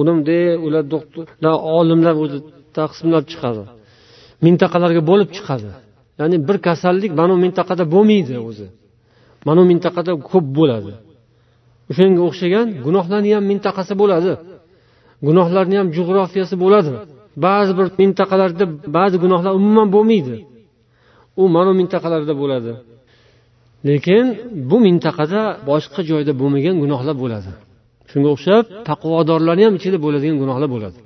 Unimde ular doktorlar olimlar o'zi taqsimlab chiqadi. Mintaqalarga bo'lib chiqadi. Ya'ni bir kasallik mana bu mintaqada bo'lmaydi o'zi. Mana bu mintaqada ko'p bo'ladi. O'shanga o'xshagan gunohlarni ham mintaqasi bo'ladi. Gunohlarni ham jug'rofiyasi bo'ladi. Ba'zi bir mintaqalarda ba'zi gunohlar umuman bo'lmaydi. U mana bu mintaqalarda bo'ladi. Lekin bu mintaqada boshqa joyda bo'lmagan gunohlar bo'ladi. Shunga o'xshab taqvodorlarni ham ichida bo'ladigan gunohlar bo'ladi.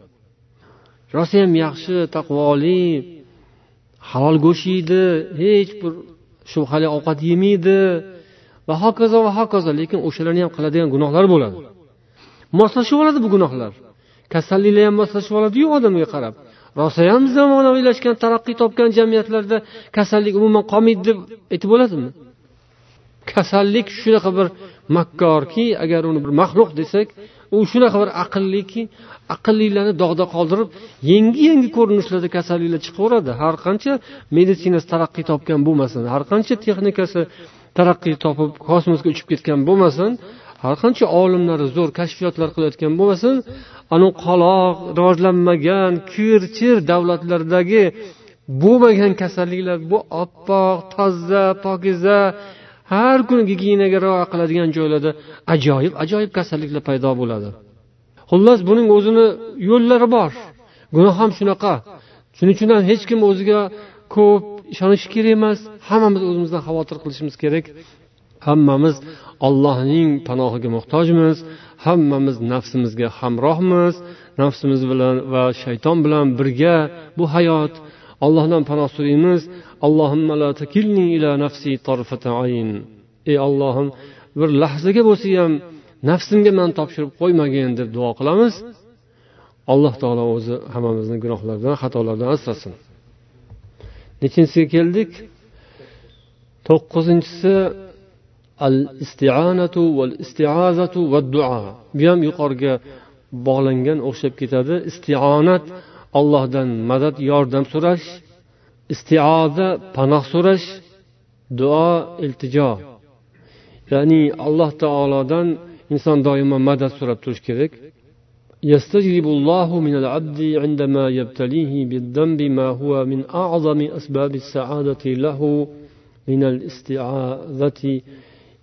Rosayam yaxshi taqvoli halol go'sht yeydi hech bir shubhali ovqat yemaydi va hokazo va hokazo lekin o'shalarni ham qiladigan gunohlar bo'ladi. Moslashib oladi bu gunohlar. Kasalliklar ham moslashib oladiyu odamga qarab. Rosayam zamonaviylashgan taraqqiy topgan jamiyatlarda kasallik umuman qolmaydi deb aytib bo'ladimi? Kasallik shunaqa bir makkorki agar uni bir maxluq desak u shunaqa bir aqlliki aqllilarni dog'da qoldirib yangi yangi ko'rinishlarda kasalliklar chiqaveradi. Har qancha meditsinasi taraqqiy topgan bo'lmasin har qancha texnikasi taraqqiy topib kosmosga uchib ketgan bo'lmasin har qancha olimlari zo'r kashfiyotlar qilayotgan bo'lmasin anu qoloq rivojlanmagan kirchir davlatlardagi bo'lmagan kasalliklar bu oppoq toza pokiza har kuni gigiyenaga rioya qiladigan joylarda ajoyib ajoyib kasalliklar paydo bo'ladi. Xullas buning o'zini yo'llari bor. Gunoh ham shunaqa. Shuning uchun ham hech kim o'ziga ko'p ishonish kerak emas. Hammamiz o'zimizdan xavotir qilishimiz kerak. Hammamiz allohning panohiga muhtojmiz. Hammamiz nafsimizga hamrohmiz. Nafsimiz bilan va shayton bilan birga bu hayot. Allohdan panoh so'raymiz. Ey ollohim bir lahzaga bo'lsa ham nafsimga man topshirib qo'ymagin deb duo qilamiz. Alloh taolo o'zi hammamizni gunohlardan xatolardan asrasin. Nechinchisiga keldik? To'qqizinchisi al istianatu val istiazatu va duo bu ham yuqoriga bog'langan o'xshab ketadi. Istionat allohdan madad yordam so'rash. Istioza panoh so'rash. Duo iltijo. Ya'ni alloh taolodan inson doimo madad so'rab turishi kerak. يستجيب الله من العبد عندما يبتليه بالذنب ما هو من أعظم أسباب السعادة له من الاستعاذة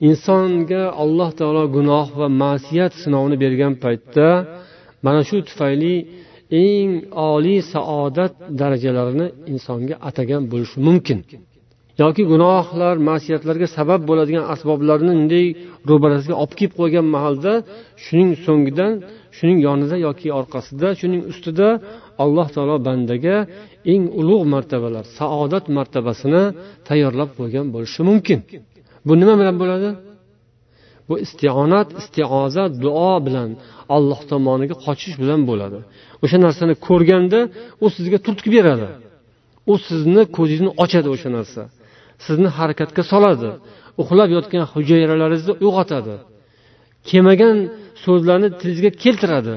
insonga alloh taolo gunoh va ma'siyat sinovini bergan paytda mana shu tufayli eng oliy saodat darajalarini insonga atagan bo'lishi mumkin yoki gunohlar masiyatlarga sabab bo'ladigan asboblarni bunday ro'barasiga olib kelib qo'ygan mahalda shuning so'ngidan shuning yonida yoki orqasida shuning ustida alloh taolo bandaga eng ulug' martabalar saodat martabasini tayyorlab qo'ygan bo'lishi mumkin. Bu nima bilan bo'ladi? Bu istionat istioza duo bilan alloh tomoniga qochish bilan bo'ladi. O'sha narsani ko'rganda u sizga turtki beradi. U sizni ko'zingizni ochadi o'sha narsa. Sizni harakatga soladi. Uxlab yotgan hujayralaringizni uyg'otadi. Kelmagan so'zlarni tilingizga keltiradi.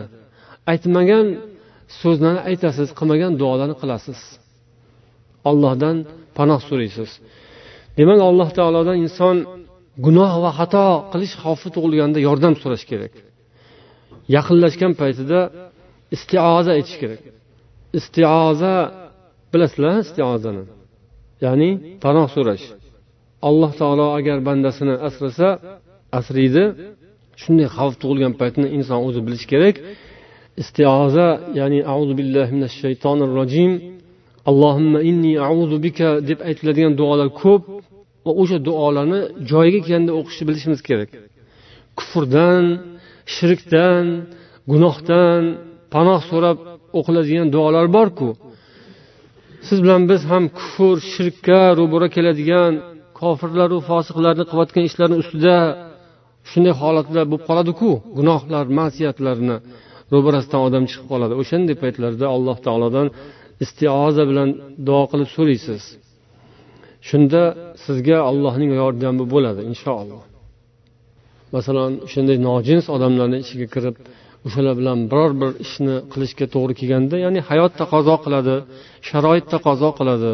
Aytmagan so'zlarni aytasiz qilmagan duolarni qilasiz. Ollohdan panoh so'raysiz. Demak alloh taolodan inson gunoh va xato qilish xavfi tug'ilganda yordam so'rash kerak. Yaqinlashgan paytida istioza aytish kerak. Istioza bilasizlar istiozani. Ya'ni panoh so'rash. Alloh taolo agar bandasini asrasa asraydi shunday xavf tug'ilgan paytni inson o'zi bilishi kerak. Istioza ya'ni auzu billahi minash shaytonir rojim. Allohimma inni auzu bika deb aytiladigan duolar ko'p va o'sha duolarni joyiga kelganda o'qishni bilishimiz kerak. Kufrdan shirkdan gunohdan panoh so'rab o'qiladigan duolar borku. Siz bilan biz ham kufr shirkka ro'bara keladigan kofirlaru fosiqlarni qilayotgan ishlarini ustida shunday holatlar bo'lib qoladiku gunohlar masiyatlarni ro'barasidan odam chiqib qoladi. O'shanday paytlarda alloh taolodan istioza bilan duo qilib so'raysiz. Shunda sizga allohning yordami bo'ladi inshaalloh. Masalan shunday nojins odamlarni ichiga kirib o'shalar bilan biror bir ishni qilishga to'g'ri kelganda ya'ni hayot taqozo qiladi sharoit taqozo qiladi.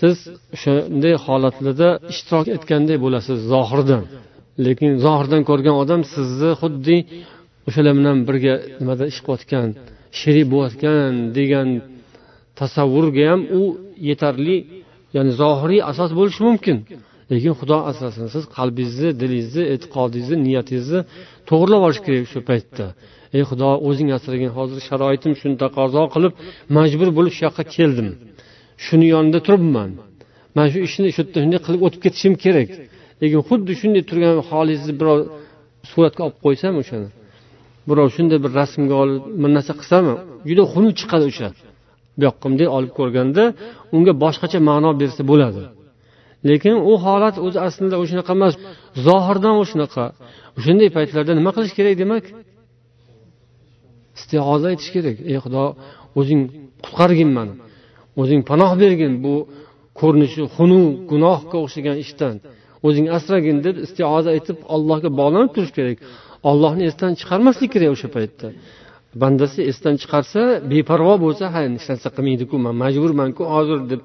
Siz o'shanday holatlarda ishtirok etganday bo'lasiz zohirdan lekin zohirdan ko'rgan odam sizni xuddi o'shalar bilan birga nimada ish qilayotgan sherik bo'layotgan degan tasavvurga ham u yetarli ya'ni zohiriy asos bo'lishi mumkin. Lekin xudo asrasin siz qalbingizni dilingizni e'tiqodingizni niyatingizni to'g'irlab olish kerak shu paytda. Ey xudo o'zing asragin hozir sharoitim shuni taqozo qilib majbur bo'lib shu yoqqa keldim. Shuni yonida turibman. Mana shu ishni shu yerda shunday qilib o'tib ketishim kerak. Lekin xuddi shunday turgan holingizni birov suratga olib qo'ysam o'shani. Birov shunday bir rasmga olib bir narsa qilsami juda xunuk chiqadi o'sha. Bu yoqqa bunday olib ko'rganda unga boshqacha ma'no bersa bo'ladi. Lekin u holat o'zi aslida o'shanaqa emas zohirdan o'shanaqa. O'shanday paytlarda nima qilish kerak demak? Istioza aytish kerak. Ey xudo o'zing qutqargin mani o'zing panoh bergin bu ko'rinishi xunuk gunohga o'xshagan ishdan. O'zing asragin deb istioza aytib allohga bog'lanib turish kerak. Ollohni esdan chiqarmaslik kerak o'sha paytda. Bandasi esdan chiqarsa beparvo bo'lsa ha hech narsa qilmaydiku man majburmanku hozir deb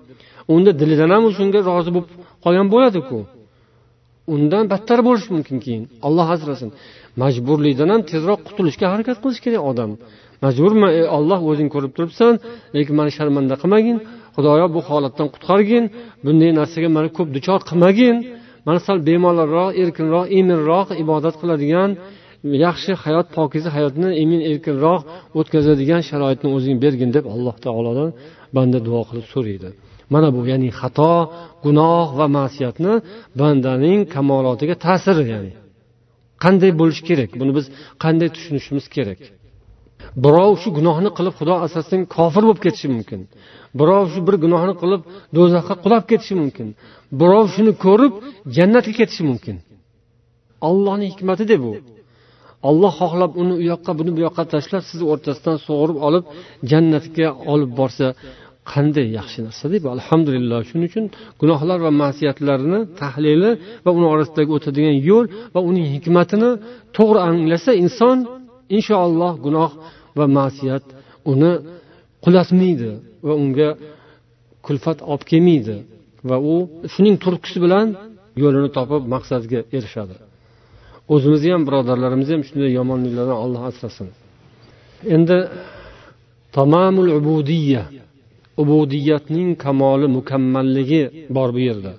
unda dilidan ham shunga rozi bo'lib qolgan bo'ladiku. Undan battar bo'lishi mumkin keyin. Olloh asrasin. Majburlikdan ham tezroq qutulishga harakat qilish kerak odam. Majburman ey olloh o'zing ko'rib turibsan lekin mani sharmanda qilmagin. Xudoyo bu holatdan qutqargin. Bunday narsaga mani ko'p duchor qilmagin. Mana sal bemalolroq erkinroq eminroq ibodat qiladigan yaxshi hayot pokiza hayotni emin erkinroq o'tkazadigan sharoitni o'zing bergin deb alloh taolodan banda duo qilib so'raydi. Mana bu ya'ni xato gunoh va masiyatni bandaning kamolotiga ta'siri ya'ni qanday bo'lishi kerak? Buni biz qanday tushunishimiz kerak? Birov shu gunohni qilib xudo asrasin kofir bo'lib ketishi mumkin. Birov shu bir gunohni qilib do'zaxga qulab ketishi mumkin. Birov shuni ko'rib jannatga ketishi mumkin. Ollohni hikmatida bu. Olloh xohlab uni u yoqqa buni bu yoqqa tashlab sizni o'rtasidan sug'urib olib jannatga olib borsa qanday yaxshi narsada bu. Alhamdulillah shuning uchun gunohlar va masiyatlarni tahlili va uni orasidagi o'tadigan yo'l va uning hikmatini to'g'ri anglasa inson inshaalloh gunoh va masiyat uni qulatmaydi va unga kulfat olib kelmaydi va u shuning turtkisi bilan yo'lini topib maqsadga erishadi. O'zimizni ham birodarlarimizni ham shunday yomonliklardan olloh asrasin. Endi tamomul ubudiya ubudiyatning kamoli mukammalligi bor bu yerda.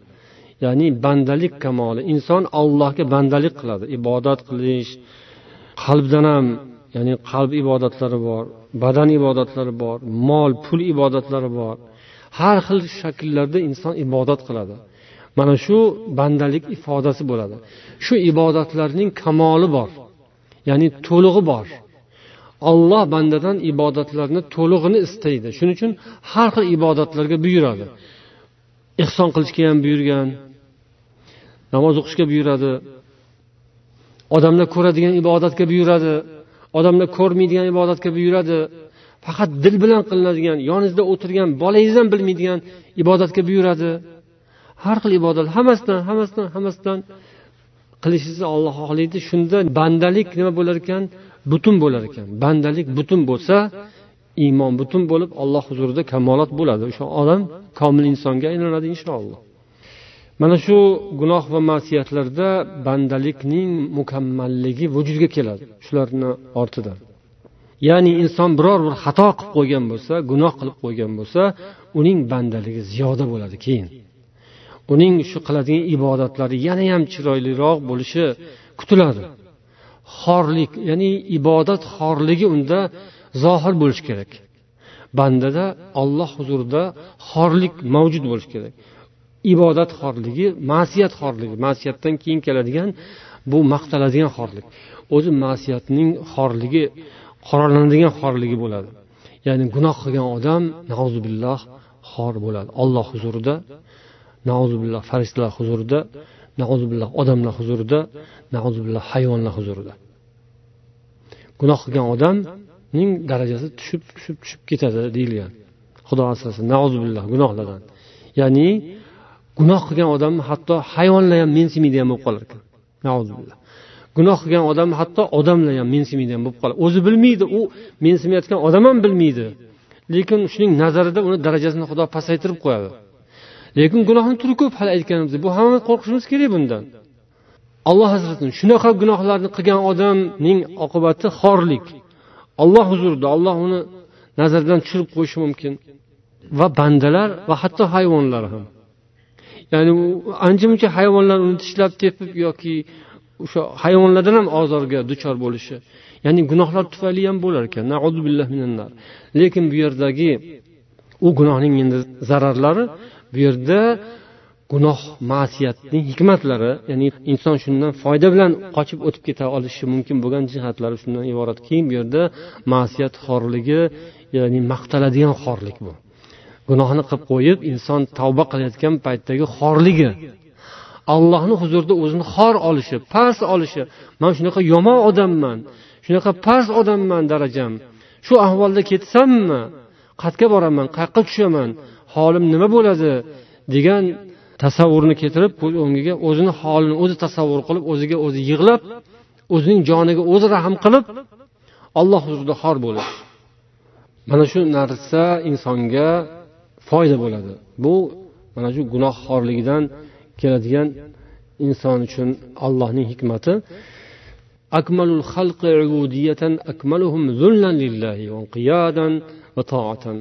Ya'ni bandalik kamoli. Inson allohga bandalik qiladi. Ibodat qilish qalbdan ham ya'ni qalb ibodatlari bor badan ibodatlari bor mol pul ibodatlari bor. Har xil shakllarda inson ibodat qiladi. Mana shu bandalik ifodasi bo'ladi. Shu ibodatlarning kamoli bor ya'ni to'lig'i bor. Olloh bandadan ibodatlarni to'lig'ini istaydi. Shuning uchun har xil ibodatlarga buyuradi. Ehson qilishga ham buyurgan namoz o'qishga buyuradi odamlar ko'radigan ibodatga buyuradi. Odamlar ko'rmaydigan ibodatga buyuradi faqat dil bilan qilinadigan yoningizda o'tirgan bolangiz ham bilmaydigan ibodatga buyuradi har xil ibodat hammasidan hammasidan hammasidan qilishingizni olloh xohlaydi. Shunda bandalik nima bo'lar ekan? Butun bo'lar ekan. Bandalik butun bo'lsa iymon butun bo'lib alloh huzurida kamolot bo'ladi. O'sha odam komil insonga aylanadi inshaalloh mana shu gunoh va masiyatlarda bandalikning mukammalligi vujudga keladi shularni ortidan ya'ni inson biror bir xato qilib qo'ygan bo'lsa gunoh qilib qo'ygan bo'lsa uning bandaligi ziyoda bo'ladi keyin. Uning shu qiladigan ibodatlari yanayam chiroyliroq bo'lishi kutiladi. Xorlik ya'ni ibodat xorligi unda zohir bo'lishi kerak. Bandada olloh huzurida xorlik mavjud bo'lishi kerak. Ibodat xorligi ma'siyat xorligi. Ma'siyatdan keyin keladigan bu maqtaladigan xorlik. O'zi ma'siyatning xorligi qoralanadigan xorligi bo'ladi. Ya'ni gunoh qilgan odam nauzubilloh xor bo'ladi. Olloh huzurida nauzubilloh farishtalar huzurida nauzubilloh odamlar huzurida nauzubilloh hayvonlar huzurida. Gunoh qilgan odamning darajasi tushib tushib tushib ketadi deyilgan. Xudo asrasin nauzubilloh gunohlardan. Ya'ni gunoh qilgan odamni hatto hayvonlar ham mensimaydigan bo'lib qolar ekan. Gunoh qilgan odam hatto odamlar ham mensimaydigan bo'lib qoladi o'zi bilmaydi u mensimayotgan odam ham bilmaydi. Lekin shuning nazarida uni darajasini xudo pasaytirib qo'yadi. Lekin gunohni turi ko'p hali aytganimizdek bu hammamiz qo'rqishimiz kerak bundan. Alloh hazratini shunaqa gunohlarni qilgan odamning oqibati xorlik. Olloh huzurida olloh uni nazardan tushirib qo'yishi mumkin. Va bandalar va hatto hayvonlar ham. Ya'ni u ancha muncha hayvonlar uni tishlab tepib yoki o'sha hayvonlardan ham ozorga duchor bo'lishi. Ya'ni gunohlar tufayli ham bo'lar ekan. Lekin bu yerdagi u gunohning endi zararlari bu yerda gunoh ma'siyatning hikmatlari ya'ni inson shundan foyda bilan qochib o'tib keta olishi mumkin bo'lgan jihatlari shundan iboratki bu yerda ma'siyat xorligi ya'ni maqtaladigan xorlik bu. Gunohni qilib qo'yib inson tavba qilayotgan paytdagi xorligi. Allohni huzurida o'zini xor olishi past olishi. Man shunaqa yomon odamman shunaqa past odamman darajam. Shu ahvolda ketsammi? Qayerga boraman? Qayoqqa tushaman? Holim nima bo'ladi? degan tasavvurni keltirib ko'z o'ngiga o'zini holini o'zi tasavvur qilib o'ziga o'zi yig'lab o'zining joniga o'zi rahm qilib alloh huzurida xor bo'lish. Mana shu narsa insonga foyda bo'ladi. Bu mana shu gunohxorligidan keladigan inson uchun allohning hikmati. Akmalul xalqi ubudiyatan akmaluhum zullan lillahi va qiyadan va ta'atan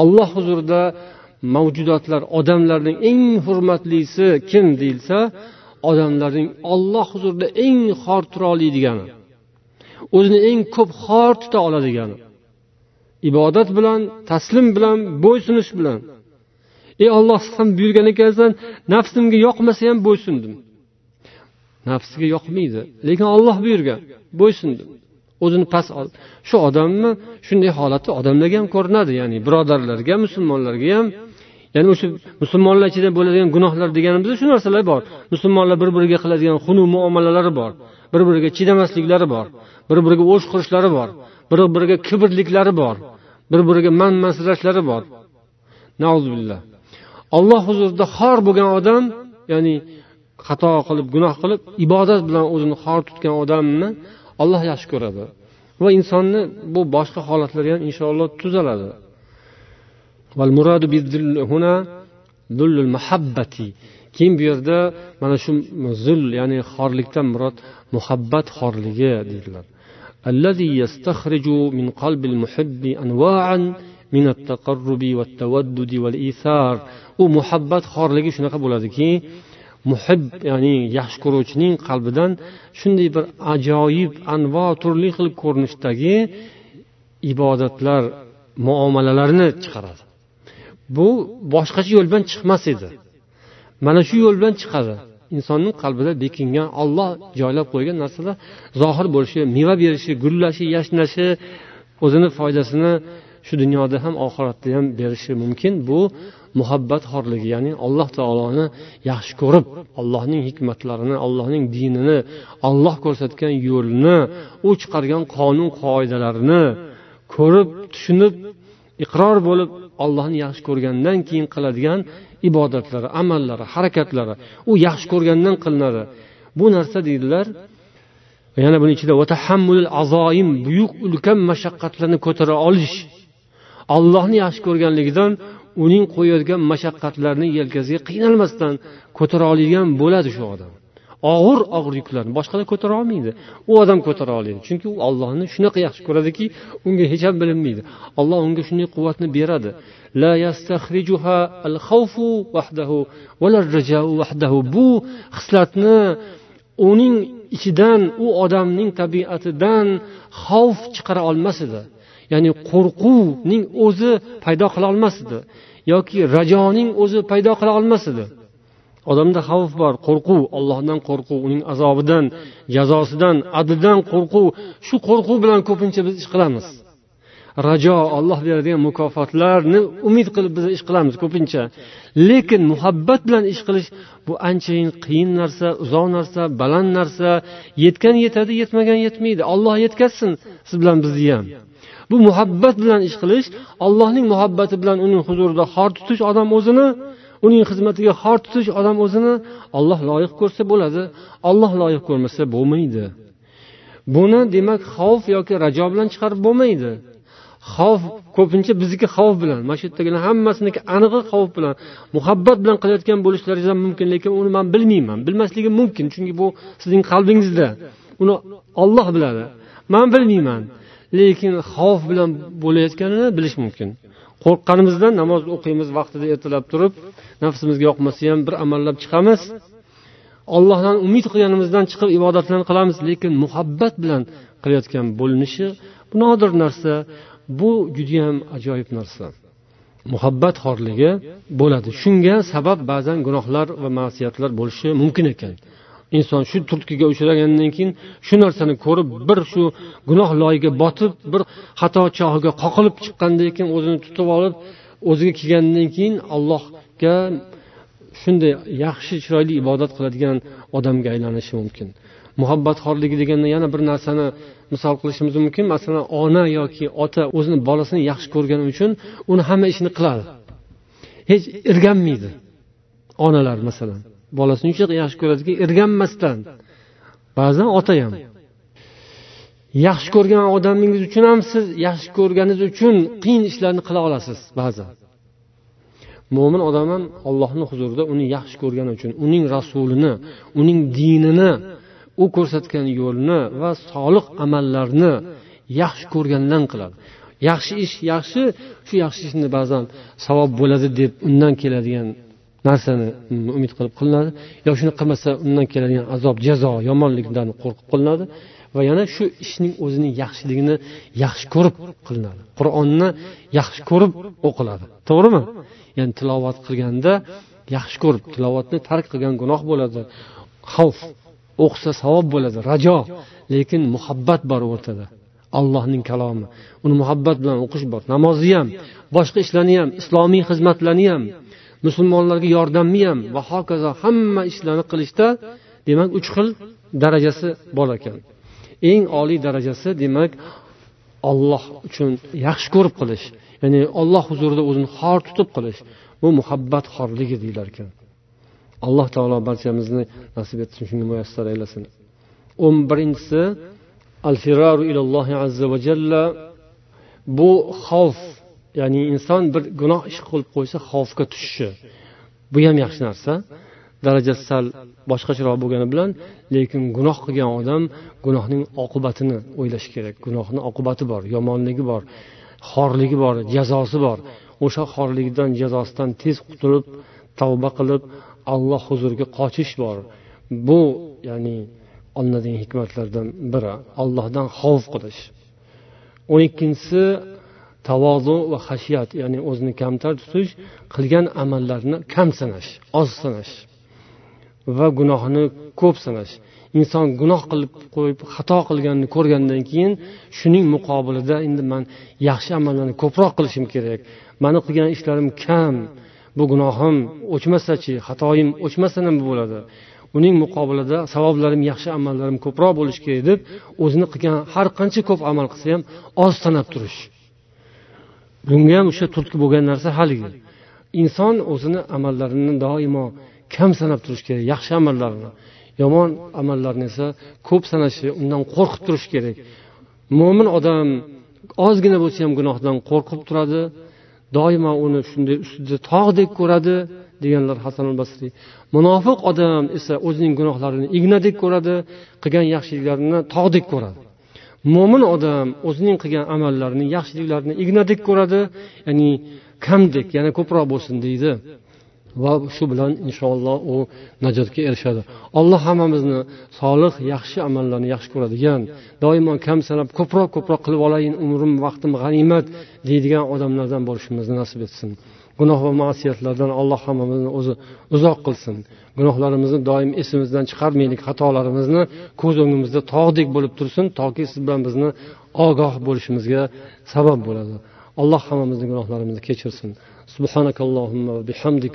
alloh huzurida mavjudotlar odamlarning eng hurmatlisi kim deyilsa odamlarning olloh huzurida eng xor tura oladigani o'zini eng ko'p xor tuta oladigani ibodat bilan taslim bilan bo'ysunish bilan. Ey olloh ham buyurgan ekansan nafsimga yoqmasa ham bo'ysundim. Nafsiga yoqmaydi lekin olloh buyurgan bo'ysundim. O'zini past ol. Shu odamni shunday holati odamlarga ham ko'rinadi ya'ni birodarlarga musulmonlarga ham. Ya'ni o'sha musulmonlar ichida bo'ladigan gunohlar deganimizda shu narsalar bor. Musulmonlar bir biriga qiladigan xunu muomalalari bor. Bir biriga chidamasliklari bor. Bir biriga o'sh qurishlari bor. Bir biriga kibrliklari bor. Bir biriga manmansirashlari bor. Billah olloh huzurida xor bo'lgan odam ya'ni xato qilib gunoh qilib ibodat bilan o'zini xor tutgan odamni olloh yaxshi ko'radi. Va insonni bu boshqa holatlari ham inshaalloh tuzaladi. Keyin bu yerda mana shu zul ya'ni xorlikdan murod muhabbat xorligi deydilar. الذي يستخرج من قلب المحب أنواعا من التقرب والتودد والإيثار u muhabbat xorligi shunaqa bo'ladiki muhib ya'ni yaxshi ko'ruvchining qalbidan shunday bir ajoyib anvo turli xil ko'rinishdagi ibodatlar muomalalarni chiqaradi bu boshqacha yo'l bilan chiqmas edi mana shu yo'l bilan chiqadi Insonni qalbida bekingan olloh joylab qo'ygan narsalar zohir bo'lishi meva berishi gullashi yashnashi o'zini foydasini shu dunyoda ham oxiratda ham berishi mumkin. Bu muhabbat xorligi ya'ni alloh taoloni yaxshi ko'rib allohning hikmatlarini allohning dinini olloh ko'rsatgan yo'lni u chiqargan qonun qoidalarini ko'rib tushunib iqror bo'lib ollohni yaxshi ko'rgandan keyin qiladigan ibodatlari amallari harakatlari u yaxshi ko'rgandan qilinadi. Bu narsa deydilar yana buni ichida azoim buyuk ulkan mashaqqatlarni ko'tara olish. Allohni yaxshi ko'rganligidan uning qo'yayotgan mashaqqatlarni yelkasiga qiynalmasdan ko'tara oladigan bo'ladi shu odam. Og'ir og'ir yuklarni boshqalar ko'tara olmaydi. U odam ko'tara oladi. Chunki u ollohni shunaqa yaxshi ko'radiki unga hech ham bilinmaydi. Alloh unga shunday quvvatni beradi. لا يستخرجها الخوف وحده ولا الرجاء وحده. Bu hislatni uning ichidan u odamning tabiatidan xavf chiqara olmas edi. Ya'ni qo'rquvning o'zi paydo qila olmas edi yoki rajoning o'zi paydo qila olmas edi. Odamda xavf bor qo'rquv ollohdan qo'rquv uning azobidan jazosidan adidan qo'rquv. Shu qo'rquv bilan ko'pincha biz ish qilamiz. Rajo olloh beradigan mukofotlarni umid qilib biz ish qilamiz ko'pincha. Lekin muhabbat bilan ish qilish bu anchayin qiyin narsa uzoq narsa baland narsa. Yetgan yetadi yetmagan yetmaydi. Olloh yetkazsin siz bilan bizni ham. Bu muhabbat bilan ish qilish allohning muhabbati bilan uning huzurida xor tutish odam o'zini uning xizmatiga xor tutish odam o'zini olloh loyiq ko'rsa bo'ladi olloh loyiq ko'rmasa bo'lmaydi. Buni demak xavf yoki rajo bilan chiqarib bo'lmaydi. Xavf ko'pincha bizniki xavf bilan mana shu yerdagilar hammasiniki anig'i xavf bilan muhabbat bilan qilayotgan bo'lishlaringiz ham mumkin lekin uni man bilmayman. Bilmasligim mumkin chunki bu sizning qalbingizda uni olloh biladi. Man bilmayman lekin xavf bilan bo'layotganini bilish mumkin. Qo'rqqanimizdan namoz o'qiymiz vaqtida ertalab turib nafsimizga yoqmasa ham bir amallab chiqamiz. Ollohdan umid qilganimizdan chiqib ibodatlarni qilamiz lekin muhabbat bilan qilayotgan bo'linishi bu nodir narsa. Bu judayam ajoyib narsa. Muhabbat xorligi bo'ladi. Shunga sabab ba'zan gunohlar va ma'siyatlar bo'lishi mumkin ekan. Inson shu turtkiga uchragandan keyin shu narsani ko'rib bir shu gunoh loyiga botib bir xato chohiga qoqilib chiqqandan keyin o'zini tutib olib o'ziga kelgandan keyin allohga shunday yaxshi chiroyli ibodat qiladigan odamga aylanishi mumkin. Muhabbat xorligi deganda yana bir narsani misol qilishimiz mumkin. Masalan ona yoki ota o'zini bolasini yaxshi ko'rgani uchun uni hamma ishini qiladi. Hech irganmaydi. Onalar masalan bolasini uncha yaxshi ko'radiki irganmasdan. Ba'zan ota ham. Yaxshi ko'rgan odamingiz uchun ham siz yaxshi ko'rganingiz uchun qiyin ishlarni qila olasiz ba'zan. Mo'min odam ham ollohni huzurida uni yaxshi ko'rgani uchun uning rasulini uning dinini u ko'rsatgan yo'lni va solih amallarni yaxshi ko'rgandan qiladi. Yaxshi ish yaxshi shu yaxshi ishni ba'zan savob bo'ladi deb undan keladigan narsani umid qilib qilinadi yo shuni qilmasa undan keladigan azob jazo yomonlikdan qo'rqib qilinadi va yana shu ishning o'zining yaxshiligini yaxshi ko'rib qilinadi. Qur'onni yaxshi ko'rib o'qiladi. To'g'rimi? Ya'ni tilovat qilganda yaxshi ko'rib tilovatni tark qilgan gunoh bo'ladi. Xavf o'qisa savob bo'ladi rajo. Lekin muhabbat bor o'rtada. Allohning kalomi. Uni muhabbat bilan o'qish bor. Namozni ham boshqa ishlarni ham islomiy xizmatlarni ham musulmonlarga yordamni ham va hokazo hamma ishlarni qilishda demak uch xil darajasi bor ekan. Eng oliy darajasi demak olloh uchun yaxshi ko'rib qilish ya'ni olloh huzurida o'zini xor tutib qilish. Bu muhabbat xorligi deyilar ekan. Alloh taolo barchamizni nasib etsin shunga muyassar aylasin o'n birinchisi al firaru ilallohi azza va jalla. Bu xavf ya'ni inson bir gunoh ish qilib qo'ysa xavfga tushishi. Bu ham yaxshi narsa. Darajasi sal boshqacharoq bo'lgani bilan lekin gunoh qilgan odam gunohning oqibatini o'ylashi kerak. Gunohni oqibati bor yomonligi bor xorligi bor jazosi bor. O'sha xorligidan jazosidan tez qutulib tavba qilib alloh huzuriga qochish bor. Bu ya'ni olinadigan hikmatlardan biri. Allohdan xavf qilish. O'n ikkinchisi tavozu va hashiyat ya'ni o'zini kamtar tutish qilgan amallarni kam sanash oz sanash va gunohni ko'p sanash. Inson gunoh qilib qo'yib xato qilganini ko'rgandan keyin shuning muqobilida endi man yaxshi amallarni ko'proq qilishim kerak. Mani qilgan ishlarim kam. Bu gunohim o'chmasachi xatoyim o'chmasa nima bo'ladi? Uning muqobilida savoblarim yaxshi amallarim ko'proq bo'lishi kerak deb o'zini qilgan har qancha ko'p amal qilsa ham oz sanab turish. Bunga ham o'sha turtki bo'lgan narsa haligi. Inson o'zini amallarini doimo kam sanab turish kerak yaxshi amallarni. Yomon amallarni esa ko'p sanashi undan qo'rqib turish kerak. Mo'min odam ozgina bo'lsa ham gunohdan qo'rqib turadi doimo uni shunday ustida tog'dek ko'radi deganlar hasan al basriy munofiq odam esa o'zining gunohlarini ignadek ko'radi qilgan yaxshiliklarini tog'dek ko'radi. Mo'min odam o'zining qilgan amallarini yaxshiliklarini ignadek ko'radi ya'ni kamdek yana ko'proq bo'lsin deydi. va shu bilan inshaalloh u najotga erishadi. Alloh hammamizni solih yaxshi amallarni yaxshi ko'radigan doimo kam sanab ko'proq ko'proq qilib olayin umrim vaqtim g'animat deydigan odamlardan bo'lishimizni nasib etsin. Gunoh va masiyatlardan alloh hammamizni o'zi uzoq qilsin. Gunohlarimizni doim esimizdan chiqarmaylik xatolarimizni ko'z o'ngimizda tog'dek bo'lib tursin toki siz bilan bizni ogoh bo'lishimizga sabab bo'ladi. Alloh hammamizni gunohlarimizni kechirsin. Subhanakallohumma bihamdik.